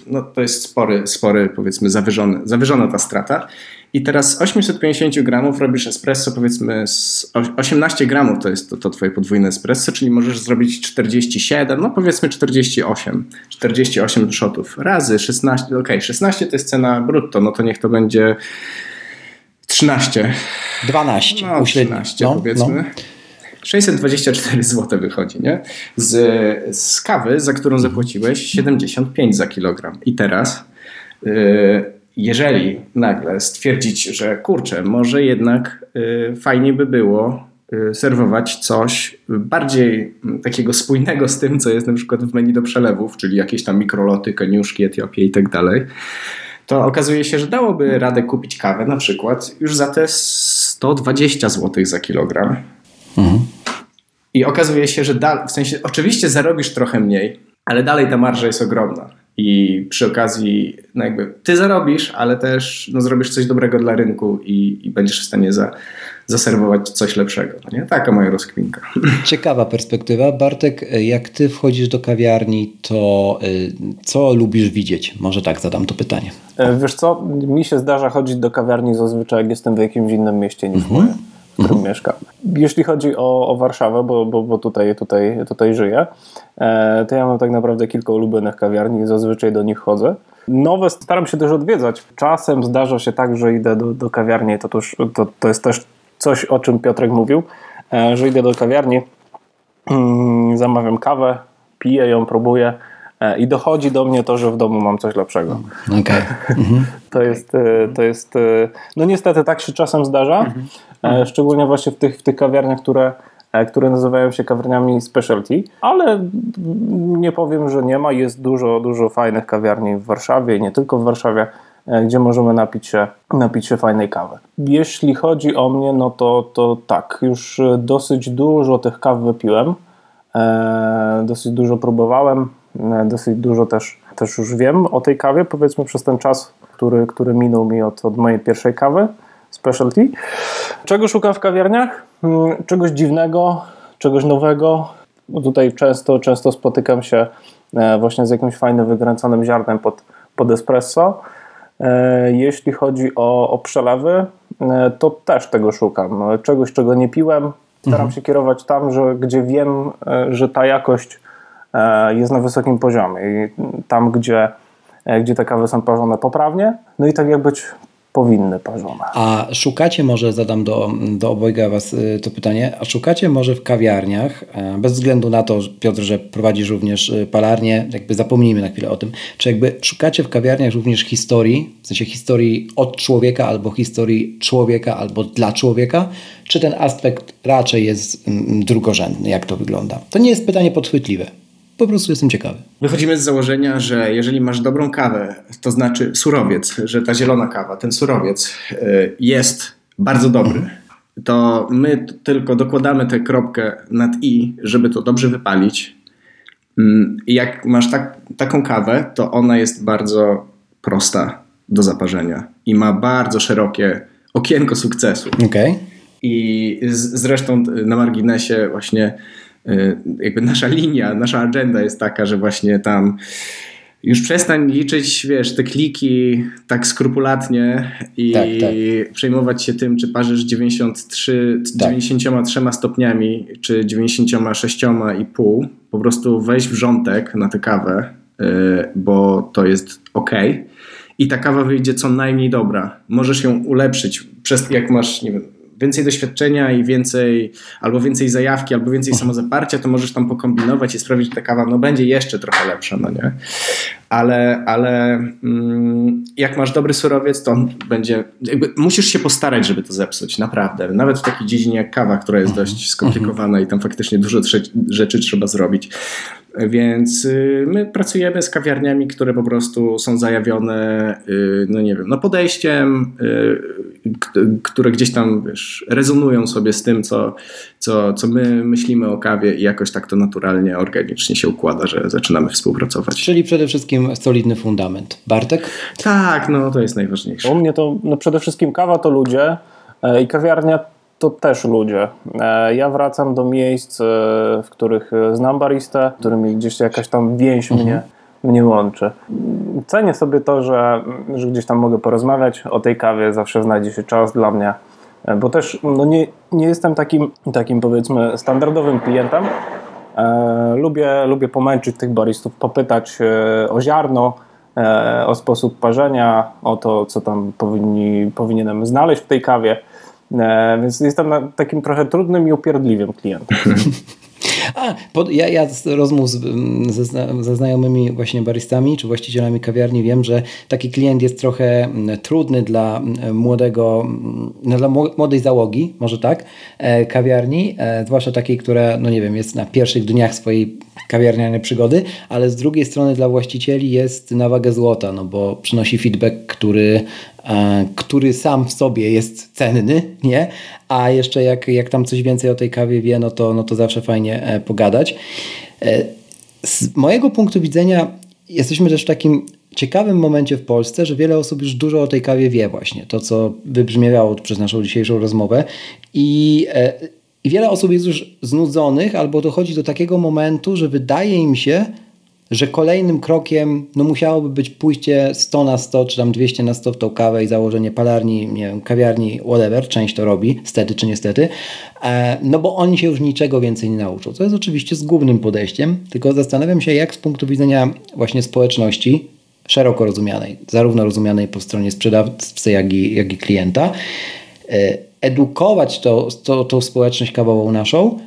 no to jest spory, spory powiedzmy, zawyżony, zawyżona ta strata. I teraz z 850 gramów robisz espresso, powiedzmy z 18 gramów to jest to, to twoje podwójne espresso, czyli możesz zrobić 47, no powiedzmy 48, 48 shotów razy 16, ok, 16 to jest cena brutto, no to niech to będzie 13. 12, no, 13 no, powiedzmy. No. 624 zł wychodzi, nie? Z, z kawy, za którą zapłaciłeś 75 za kilogram. I teraz, yy, jeżeli nagle stwierdzić, że kurczę, może jednak yy, fajnie by było yy, serwować coś bardziej mm, takiego spójnego z tym, co jest na przykład w menu do przelewów, czyli jakieś tam mikroloty, koniuszki, Etiopie i tak dalej, to okazuje się, że dałoby radę kupić kawę na przykład już za te 120 zł za kilogram. Mhm. I okazuje się, że da, w sensie oczywiście zarobisz trochę mniej, ale dalej ta marża jest ogromna. I przy okazji, no jakby ty zarobisz, ale też no, zrobisz coś dobrego dla rynku i, i będziesz w stanie za, zaserwować coś lepszego. No nie? Taka moja rozkminka. Ciekawa perspektywa. Bartek, jak ty wchodzisz do kawiarni, to y, co lubisz widzieć? Może tak zadam to pytanie. E, wiesz co, mi się zdarza chodzić do kawiarni zazwyczaj, jak jestem w jakimś innym mieście niż mhm. moje w którym mhm. mieszkam. Jeśli chodzi o, o Warszawę, bo, bo, bo tutaj, tutaj, tutaj żyję, e, to ja mam tak naprawdę kilka ulubionych kawiarni i zazwyczaj do nich chodzę. Nowe staram się też odwiedzać. Czasem zdarza się tak, że idę do, do kawiarni, to, tuż, to, to jest też coś, o czym Piotrek mówił, e, że idę do kawiarni, mm, zamawiam kawę, piję ją, próbuję i dochodzi do mnie to, że w domu mam coś lepszego. Okay. Mhm. To jest, e, to jest, no niestety tak się czasem zdarza, mhm. szczególnie właśnie w tych, w tych kawiarniach, które które nazywają się kawiarniami specialty, ale nie powiem, że nie ma. Jest dużo, dużo fajnych kawiarni w Warszawie i nie tylko w Warszawie. E, gdzie możemy napić się, napić się fajnej kawy. Jeśli chodzi o mnie, no to, to tak, już e, dosyć dużo tych kaw wypiłem, e, dosyć dużo próbowałem, dosyć dużo też, też już wiem o tej kawie, powiedzmy przez ten czas, który, który minął mi od, od mojej pierwszej kawy, specialty. Czego szukam w kawiarniach? Mm, czegoś dziwnego, czegoś nowego. Tutaj często, często spotykam się właśnie z jakimś fajnym, wykręconym ziarnem pod, pod espresso. E, jeśli chodzi o, o przelewy, e, to też tego szukam. Czegoś, czego nie piłem, staram mhm. się kierować tam, że, gdzie wiem, e, że ta jakość jest na wysokim poziomie. I tam, gdzie, gdzie te kawy są parzone poprawnie, no i tak jak być powinny parzone. A szukacie może, zadam do, do obojga Was y, to pytanie, a szukacie może w kawiarniach, e, bez względu na to, Piotr, że prowadzisz również palarnię, jakby zapomnijmy na chwilę o tym, czy jakby szukacie w kawiarniach również historii, w sensie historii od człowieka, albo historii człowieka, albo dla człowieka, czy ten aspekt raczej jest mm, drugorzędny, jak to wygląda? To nie jest pytanie podchwytliwe. Po prostu jestem ciekawy. Wychodzimy z założenia, że jeżeli masz dobrą kawę, to znaczy surowiec, że ta zielona kawa, ten surowiec y, jest bardzo dobry, to my tylko dokładamy tę kropkę nad i, żeby to dobrze wypalić. Mm, I jak masz tak, taką kawę, to ona jest bardzo prosta do zaparzenia i ma bardzo szerokie okienko sukcesu. Okay. I z, zresztą na marginesie właśnie Y, jakby nasza linia, nasza agenda jest taka, że właśnie tam już przestań liczyć, wiesz, te kliki tak skrupulatnie i tak, tak. przejmować się tym, czy parzysz 93, tak. 93 stopniami, czy 96,5. Po prostu wejść w rządek na tę kawę, y, bo to jest ok. I ta kawa wyjdzie co najmniej dobra. Możesz ją ulepszyć, przez, jak masz, nie wiem, więcej doświadczenia i więcej, albo więcej zajawki, albo więcej samozaparcia, to możesz tam pokombinować i sprawić, że ta kawa no, będzie jeszcze trochę lepsza, no nie? Ale, ale mm, jak masz dobry surowiec, to on będzie, jakby musisz się postarać, żeby to zepsuć, naprawdę. Nawet w takiej dziedzinie jak kawa, która jest dość mhm. skomplikowana i tam faktycznie dużo rzeczy trzeba zrobić. Więc y, my pracujemy z kawiarniami, które po prostu są zajawione, y, no nie wiem, no podejściem, y, które gdzieś tam wiesz, rezonują sobie z tym, co, co, co my myślimy o kawie i jakoś tak to naturalnie, organicznie się układa, że zaczynamy współpracować. Czyli przede wszystkim solidny fundament. Bartek? Tak, no to jest najważniejsze. U mnie to no przede wszystkim kawa to ludzie e, i kawiarnia to też ludzie. E, ja wracam do miejsc, e, w których znam baristę, którymi gdzieś jakaś tam więź mhm. mnie, mnie łączy. Cenię sobie to, że, że gdzieś tam mogę porozmawiać o tej kawie, zawsze znajdzie się czas dla mnie, e, bo też no nie, nie jestem takim, takim powiedzmy standardowym klientem. E, lubię, lubię pomęczyć tych baristów, popytać o ziarno, e, o sposób parzenia, o to, co tam powinni, powinienem znaleźć w tej kawie. E, więc jestem takim trochę trudnym i upierdliwym klientem. A, pod, ja, ja z rozmów z, ze, ze, znajomymi właśnie baristami czy właścicielami kawiarni wiem, że taki klient jest trochę trudny dla młodego, dla młodej załogi, może tak, e, kawiarni, e, zwłaszcza takiej, która, no nie wiem, jest na pierwszych dniach swojej kawiarnianej przygody, ale z drugiej strony dla właścicieli jest na wagę złota, no bo przynosi feedback, który który sam w sobie jest cenny, nie? A jeszcze jak, jak tam coś więcej o tej kawie wie, no to, no to zawsze fajnie e, pogadać. E, z mojego punktu widzenia jesteśmy też w takim ciekawym momencie w Polsce, że wiele osób już dużo o tej kawie wie właśnie, to co wybrzmiewało przez naszą dzisiejszą rozmowę i, i wiele osób jest już znudzonych albo dochodzi do takiego momentu, że wydaje im się, że kolejnym krokiem no musiałoby być pójście 100 na 100, czy tam 200 na 100 w tą kawę i założenie palarni, nie wiem, kawiarni, whatever, część to robi, stety czy niestety, e, no bo oni się już niczego więcej nie nauczą, co jest oczywiście zgubnym podejściem, tylko zastanawiam się, jak z punktu widzenia właśnie społeczności, szeroko rozumianej, zarówno rozumianej po stronie sprzedawcy, jak i, jak i klienta, e, edukować to, to, tą społeczność kawową naszą,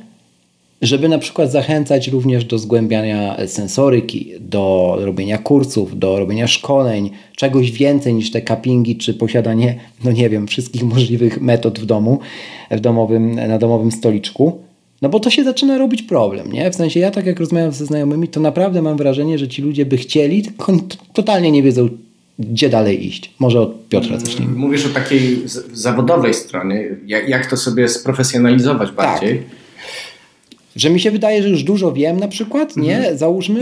żeby na przykład zachęcać również do zgłębiania sensoryki, do robienia kursów, do robienia szkoleń, czegoś więcej niż te cuppingi, czy posiadanie, no nie wiem, wszystkich możliwych metod w domu, w domowym, na domowym stoliczku. No bo to się zaczyna robić problem, nie? W sensie ja tak jak rozmawiam ze znajomymi, to naprawdę mam wrażenie, że ci ludzie by chcieli, tylko totalnie nie wiedzą, gdzie dalej iść. Może od Piotra zacznijmy. Mówisz o takiej zawodowej stronie, jak, to sobie sprofesjonalizować bardziej. Tak że mi się wydaje, że już dużo wiem na przykład, nie? Mhm. Załóżmy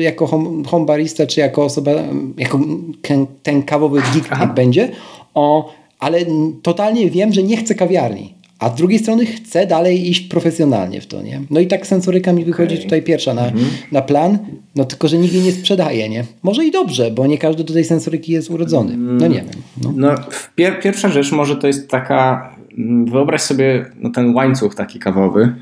jako home, barista, czy jako osoba, jako ten kawowy geek jak będzie, o, ale totalnie wiem, że nie chcę kawiarni. A z drugiej strony chcę dalej iść profesjonalnie w to, nie? No i tak sensoryka mi wychodzi okay. tutaj pierwsza na, mhm. na plan, no tylko, że nikt jej nie sprzedaje, nie? Może i dobrze, bo nie każdy do tej sensoryki jest urodzony. No nie wiem. No, no pier pierwsza rzecz może to jest taka, mm, wyobraź sobie no, ten łańcuch taki kawowy,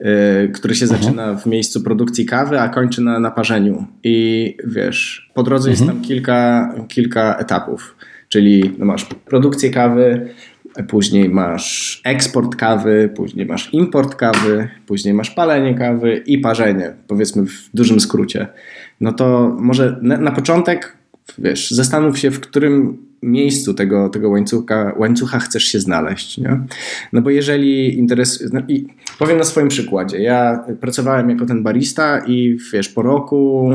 Y, który się mhm. zaczyna w miejscu produkcji kawy, a kończy na naparzeniu. I wiesz, po drodze jest mhm. tam kilka, kilka etapów. Czyli no masz produkcję kawy, później masz eksport kawy, później masz import kawy, później masz palenie kawy i parzenie, powiedzmy w dużym skrócie. No to może na, na początek, wiesz, zastanów się, w którym miejscu tego, tego łańcucha, łańcucha chcesz się znaleźć. Nie? No bo jeżeli interesuje. No i powiem na swoim przykładzie. Ja pracowałem jako ten barista i wiesz, po roku,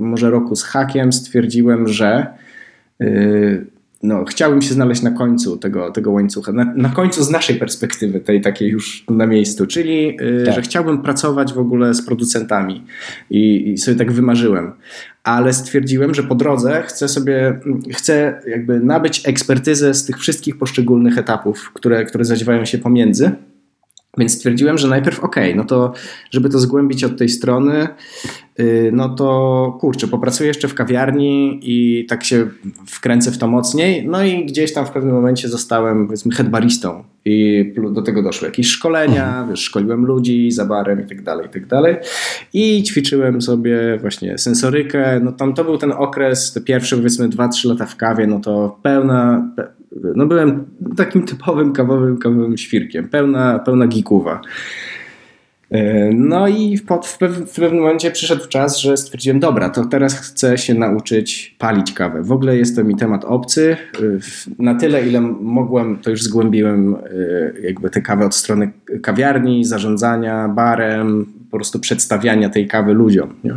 może roku z hakiem, stwierdziłem, że. Yy, no, chciałbym się znaleźć na końcu tego, tego łańcucha, na, na końcu z naszej perspektywy, tej takiej już na miejscu, czyli yy, tak. że chciałbym pracować w ogóle z producentami i, i, sobie tak wymarzyłem. Ale stwierdziłem, że po drodze chcę sobie, chcę jakby nabyć ekspertyzę z tych wszystkich poszczególnych etapów, które, które zadziewają się pomiędzy więc stwierdziłem, że najpierw ok, no to żeby to zgłębić od tej strony, y, no to kurczę, popracuję jeszcze w kawiarni i tak się wkręcę w to mocniej. No i gdzieś tam w pewnym momencie zostałem powiedzmy headbaristą i do tego doszły jakieś szkolenia, mhm. wiesz, szkoliłem ludzi za barem i tak dalej, i tak dalej. I ćwiczyłem sobie właśnie sensorykę. No tam to był ten okres, te pierwsze powiedzmy 2-3 lata w kawie, no to pełna, no byłem takim typowym kawowym, kawowym świrkiem, pełna, pełna gikuwa. E, no i w, w, pewnym momencie przyszedł czas, że stwierdziłem, dobra, to teraz chcę się nauczyć palić kawę. W ogóle jest to mi temat obcy. E, na tyle, ile mogłem, to już zgłębiłem e, jakby tę kawę od strony kawiarni, zarządzania barem, po prostu przedstawiania tej kawy ludziom. Nie?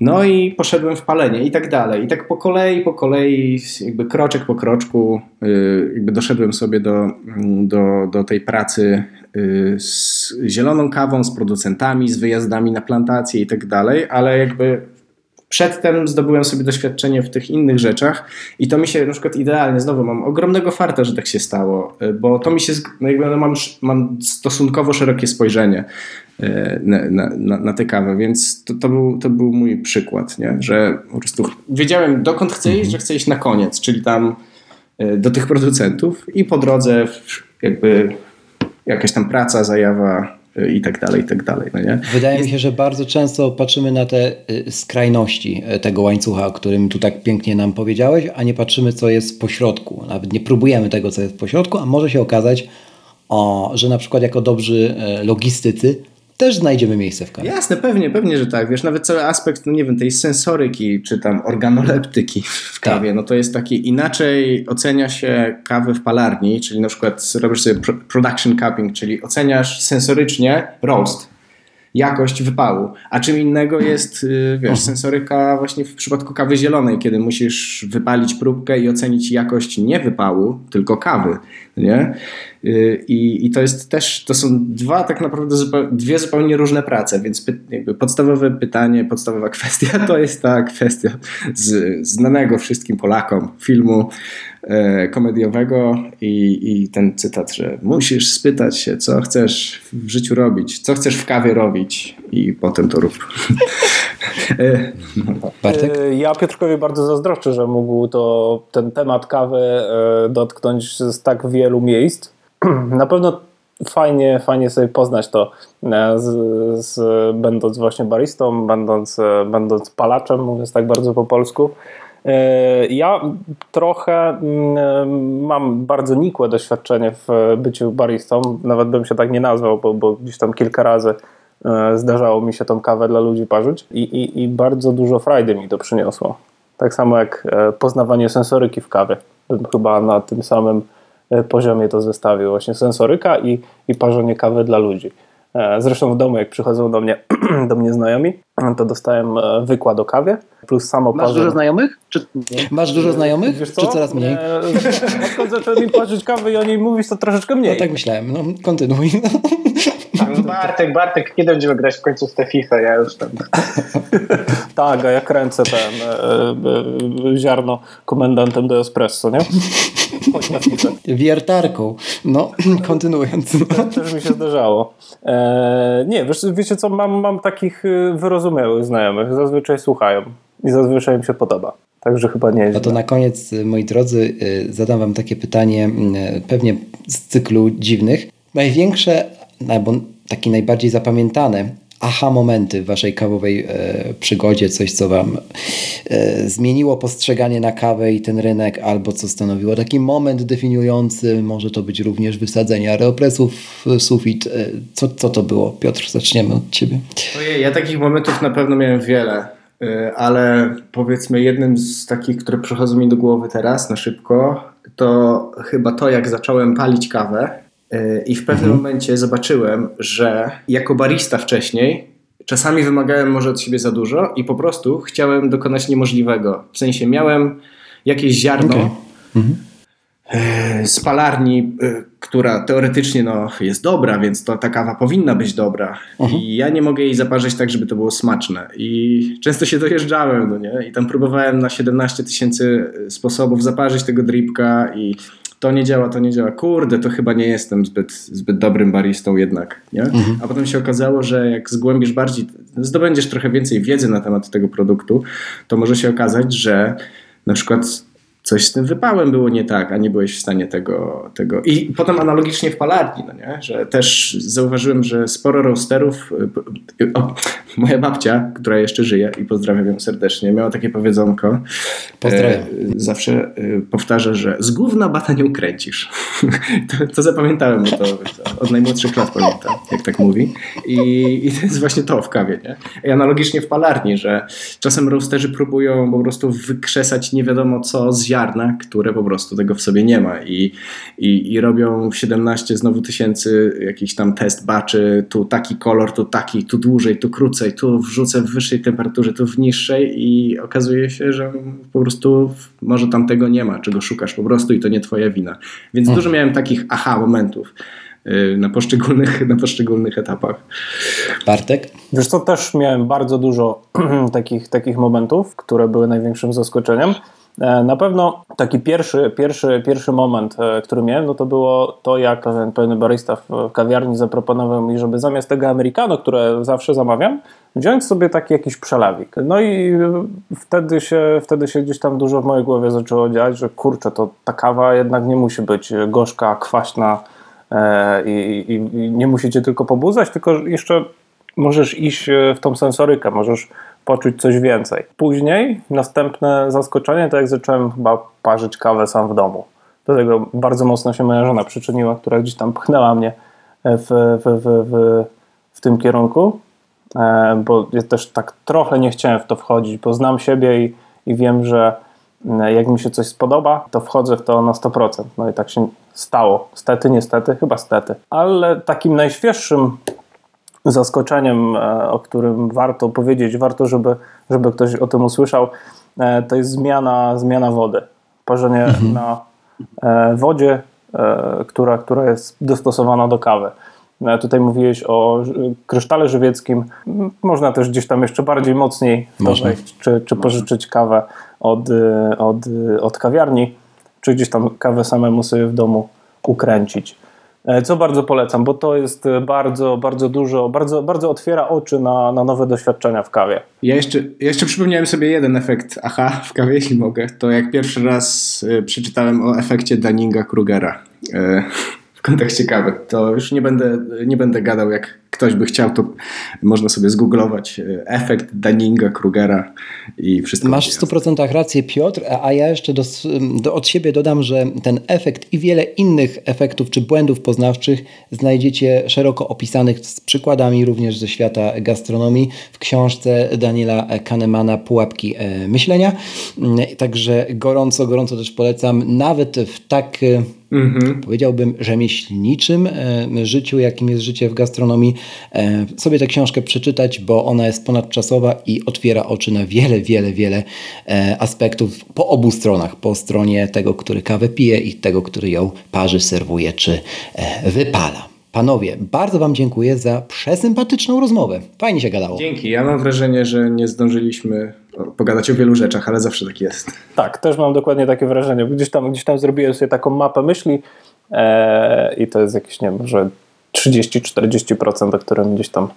No i poszedłem w palenie i tak dalej. I tak po kolei, po kolei, jakby kroczek po kroczku, y, jakby doszedłem sobie do, do, do tej pracy y, z zieloną kawą, z producentami, z wyjazdami na plantacje i tak dalej, ale jakby Przedtem zdobyłem sobie doświadczenie w tych innych rzeczach i to mi się na przykład idealnie, znowu mam ogromnego farta, że tak się stało, y, bo to mi się, no jakby no mam, mam stosunkowo szerokie spojrzenie na, na, na, na tę kawę, więc to, to, był, to był mój przykład, nie? że po prostu wiedziałem dokąd chcę iść, że chcę iść na koniec, czyli tam y, do tych producentów i po drodze jakby jakaś tam praca, zajawa, y, i tak dalej, i tak dalej. No nie? Wydaje Jest... mi się, że bardzo często patrzymy na te skrajności tego łańcucha, o którym tu tak pięknie nam powiedziałeś, a nie patrzymy, co jest po środku. Nawet nie próbujemy tego, co jest po środku, a może się okazać, o, że na przykład jako dobrzy logistycy też znajdziemy miejsce w kawie. Jasne, pewnie, pewnie, że tak. Wiesz, nawet cały aspekt, no nie wiem, tej sensoryki, czy tam organoleptyki w kawie, tak. no to jest taki inaczej ocenia się kawę w palarni, czyli na przykład robisz sobie production cupping, czyli oceniasz sensorycznie roast jakość wypału. A czym innego jest, y, wiesz, mhm. sensoryka właśnie w przypadku kawy zielonej, kiedy musisz wypalić próbkę i ocenić jakość nie wypału, tylko kawy, nie? Y, I, I to jest też, to są dwa tak naprawdę dwie zupełnie różne prace, więc py, podstawowe pytanie, podstawowa kwestia to jest ta kwestia z znanego wszystkim Polakom filmu e, komediowego i, i ten cytat, że musisz spytać się, co chcesz w życiu robić, co chcesz w kawie robić i potem to rób. E, no. Bartek? E, ja Piotrkowi bardzo zazdroszczę, że mógł to ten temat kawy dotknąć z tak wielu miejsc na pewno fajnie, fajnie sobie poznać to, e, z, z, będąc właśnie baristą, będąc, e, będąc palaczem, mówiąc tak bardzo po polsku. E, ja trochę mm, mam bardzo nikłe doświadczenie w byciu baristą, nawet bym się tak nie nazwał, bo, bo gdzieś tam kilka razy zdarzało mi się tą kawę dla ludzi parzyć i, i, i bardzo dużo frajdy mi to przyniosło. Tak samo jak poznawanie sensoryki w kawie. Chyba na tym samym poziomie to zestawił. Właśnie sensoryka i, i parzenie kawy dla ludzi. E, zresztą w domu, jak przychodzą do mnie, do mnie znajomi, to dostałem e, wykład o kawie, plus samo Masz dużo znajomych? Czy... Masz dużo znajomych? Wiesz co? Czy coraz mniej? Odkąd zacząłem im parzyć kawę i o niej mówić, to troszeczkę mniej. No tak myślałem, no kontynuuj. No Bartek, Bartek, kiedy będziemy grać w końcu w tę FIFA? Ja już tam... tak, a ja kręcę ten e, e, ziarno komendantem do espresso, nie? Wiertarką. No, kontynuując. To też mi się zdarzało. E, nie, wiesz, wiecie co, mam, mam takich e, wyrozumiałych znajomych. Zazwyczaj słuchają i zazwyczaj im się podoba. Także chyba nie jest. No to na koniec, moi drodzy, zadam wam takie pytanie, pewnie z cyklu dziwnych. Największe albo takie najbardziej zapamiętane aha momenty w waszej kawowej e, przygodzie, coś co wam e, zmieniło postrzeganie na kawę i ten rynek, albo co stanowiło taki moment definiujący, może to być również wysadzenie aeropresów w sufit. E, co, co to było? Piotr, zaczniemy od ciebie. Ojej, ja takich momentów na pewno miałem wiele, e, ale powiedzmy jednym z takich, które przychodzą mi do głowy teraz na szybko, to chyba to, jak zacząłem palić kawę i w pewnym mhm. momencie zobaczyłem, że jako barista wcześniej czasami wymagałem może od siebie za dużo i po prostu chciałem dokonać niemożliwego. W sensie miałem jakieś ziarno okay. mhm. E, z palarni, e, która teoretycznie no, jest dobra, więc to ta kawa powinna być dobra. Mhm. I ja nie mogę jej zaparzyć tak, żeby to było smaczne. I często się dojeżdżałem, no nie? I tam próbowałem na 17 tysięcy sposobów zaparzyć tego dripka i to nie działa, to nie działa. Kurde, to chyba nie jestem zbyt, zbyt dobrym baristą jednak. Nie? Mhm. A potem się okazało, że jak zgłębisz bardziej, zdobędziesz trochę więcej wiedzy na temat tego produktu, to może się okazać, że na przykład coś z tym wypałem było nie tak, a nie byłeś w stanie tego. tego. I potem analogicznie w palarni, no nie? że też zauważyłem, że sporo roasterów. Y, o, moja babcia, która jeszcze żyje i pozdrawiam ją serdecznie, miała takie powiedzonko. Pozdrawiam. E, zawsze e, powtarza, że z gówna bata nie ukręcisz. to, to zapamiętałem, bo to, to od najmłodszych lat pamiętam, jak tak mówi. I, I, to jest właśnie to w kawie. Nie? I analogicznie w palarni, że czasem roasterzy próbują po prostu wykrzesać nie wiadomo co z ziarna, które po prostu tego w sobie nie ma i, i, i robią 17 znowu tysięcy jakiś tam test baczy, tu taki kolor, tu taki, tu dłużej, tu krócej, tu wrzucę w wyższej temperaturze, tu w niższej i okazuje się, że po prostu może tam tego nie ma, czego szukasz po prostu i to nie twoja wina. Więc hmm. dużo miałem takich aha momentów y, na poszczególnych, na poszczególnych etapach. Bartek? Wiesz co, też miałem bardzo dużo takich, takich momentów, które były największym zaskoczeniem. E, na pewno taki pierwszy, pierwszy, pierwszy moment, e, który miałem, no to było to, jak pewien, barista w kawiarni zaproponował mi, żeby zamiast tego americano, które zawsze zamawiam, wziąć sobie taki jakiś przelewik. No i wtedy się, wtedy się gdzieś tam dużo w mojej głowie zaczęło dziać, że kurczę, to ta kawa jednak nie musi być gorzka, kwaśna, e, i, i, i nie musicie tylko pobudzać, tylko jeszcze możesz iść e, w tą sensorykę, możesz poczuć coś więcej. Później następne zaskoczenie, to jak zacząłem chyba parzyć kawę sam w domu. Do tego bardzo mocno się moja żona przyczyniła, która gdzieś tam pchnęła mnie w, w, w, w, w tym kierunku, e, bo ja też tak trochę nie chciałem w to wchodzić, bo znam siebie i, i wiem, że e, jak mi się coś spodoba, to wchodzę w to na 100%. No i tak się stało. Stety, niestety, chyba stety. Ale takim najświeższym zaskoczeniem, e, o którym warto powiedzieć, warto, żeby, żeby ktoś o tym usłyszał, to jest zmiana, zmiana wody. Parzenie mhm. na wodzie, która, która jest dostosowana do kawy. E, tutaj mówiłeś o krysztale żywieckim. Można też gdzieś tam jeszcze bardziej mocniej wejść, czy, czy pożyczyć kawę od, e, od, e, od kawiarni, czy gdzieś tam kawę samemu sobie w domu ukręcić. Co bardzo polecam, bo to jest bardzo, bardzo dużo, bardzo, bardzo otwiera oczy na, na nowe doświadczenia w kawie. Ja jeszcze, jeszcze przypomniałem sobie jeden efekt, aha, w kawie, jeśli mogę. To jak pierwszy raz przeczytałem o efekcie Dunninga-Krugera w kontekście kawy. To już nie będę, nie będę gadał, jak ktoś by chciał, to można sobie zgooglować e, efekt Dunninga-Krugera i wszystko. Masz w 100% rację, Piotr, a ja jeszcze do, do, od siebie dodam, że ten efekt i wiele innych efektów czy błędów poznawczych znajdziecie szeroko opisanych z przykładami również ze świata gastronomii w książce Daniela Kahnemana Pułapki e, myślenia. Także gorąco, gorąco też polecam, nawet w tak mhm. powiedziałbym, rzemieślniczym e, życiu, jakim jest życie w gastronomii, e, sobie tę książkę przeczytać, bo ona jest ponadczasowa i otwiera oczy na wiele, wiele, wiele e, aspektów po obu stronach. Po stronie tego, który kawę pije i tego, który ją parzy, serwuje czy wypala. Panowie, bardzo Wam dziękuję za przesympatyczną rozmowę. Fajnie się gadało. Dzięki. Ja mam wrażenie, że nie zdążyliśmy pogadać o wielu rzeczach, ale zawsze tak jest. Tak, też mam dokładnie takie wrażenie. Gdzieś tam, gdzieś tam zrobiłem sobie taką mapę myśli e, i to jest jakieś, nie wiem, może 30-40%, o którym gdzieś tam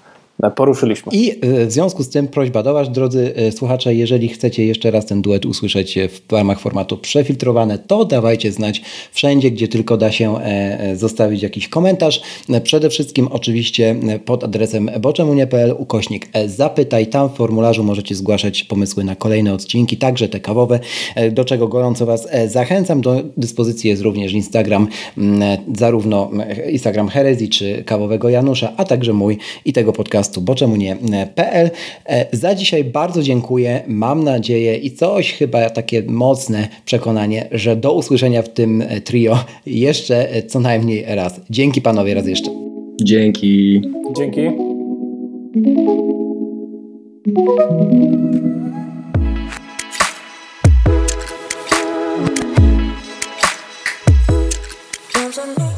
poruszyliśmy. I e, w związku z tym prośba do Was, drodzy e, słuchacze, jeżeli chcecie jeszcze raz ten duet usłyszeć w ramach formatu przefiltrowane, to dawajcie znać wszędzie, gdzie tylko da się e, zostawić jakiś komentarz. Przede wszystkim oczywiście pod adresem boczemunie.pl ukośnik zapytaj. Tam w formularzu możecie zgłaszać pomysły na kolejne odcinki, także te kawowe, do czego gorąco Was zachęcam. Do dyspozycji jest również Instagram, zarówno Instagram Herezji czy Kawowego Janusza, a także mój i tego podcastu podcastu boczemunie.pl. E, za dzisiaj bardzo dziękuję. Mam nadzieję i coś chyba takie mocne przekonanie, że do usłyszenia w tym trio jeszcze co najmniej raz. Dzięki panowie raz jeszcze. Dzięki. Dzięki.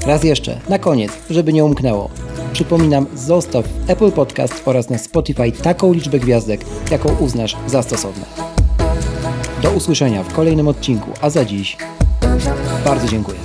Raz jeszcze, na koniec, żeby nie umknęło. Przypominam, zostaw w Apple Podcast oraz na Spotify taką liczbę gwiazdek, jaką uznasz za stosowne. Do usłyszenia w kolejnym odcinku, a za dziś bardzo dziękuję.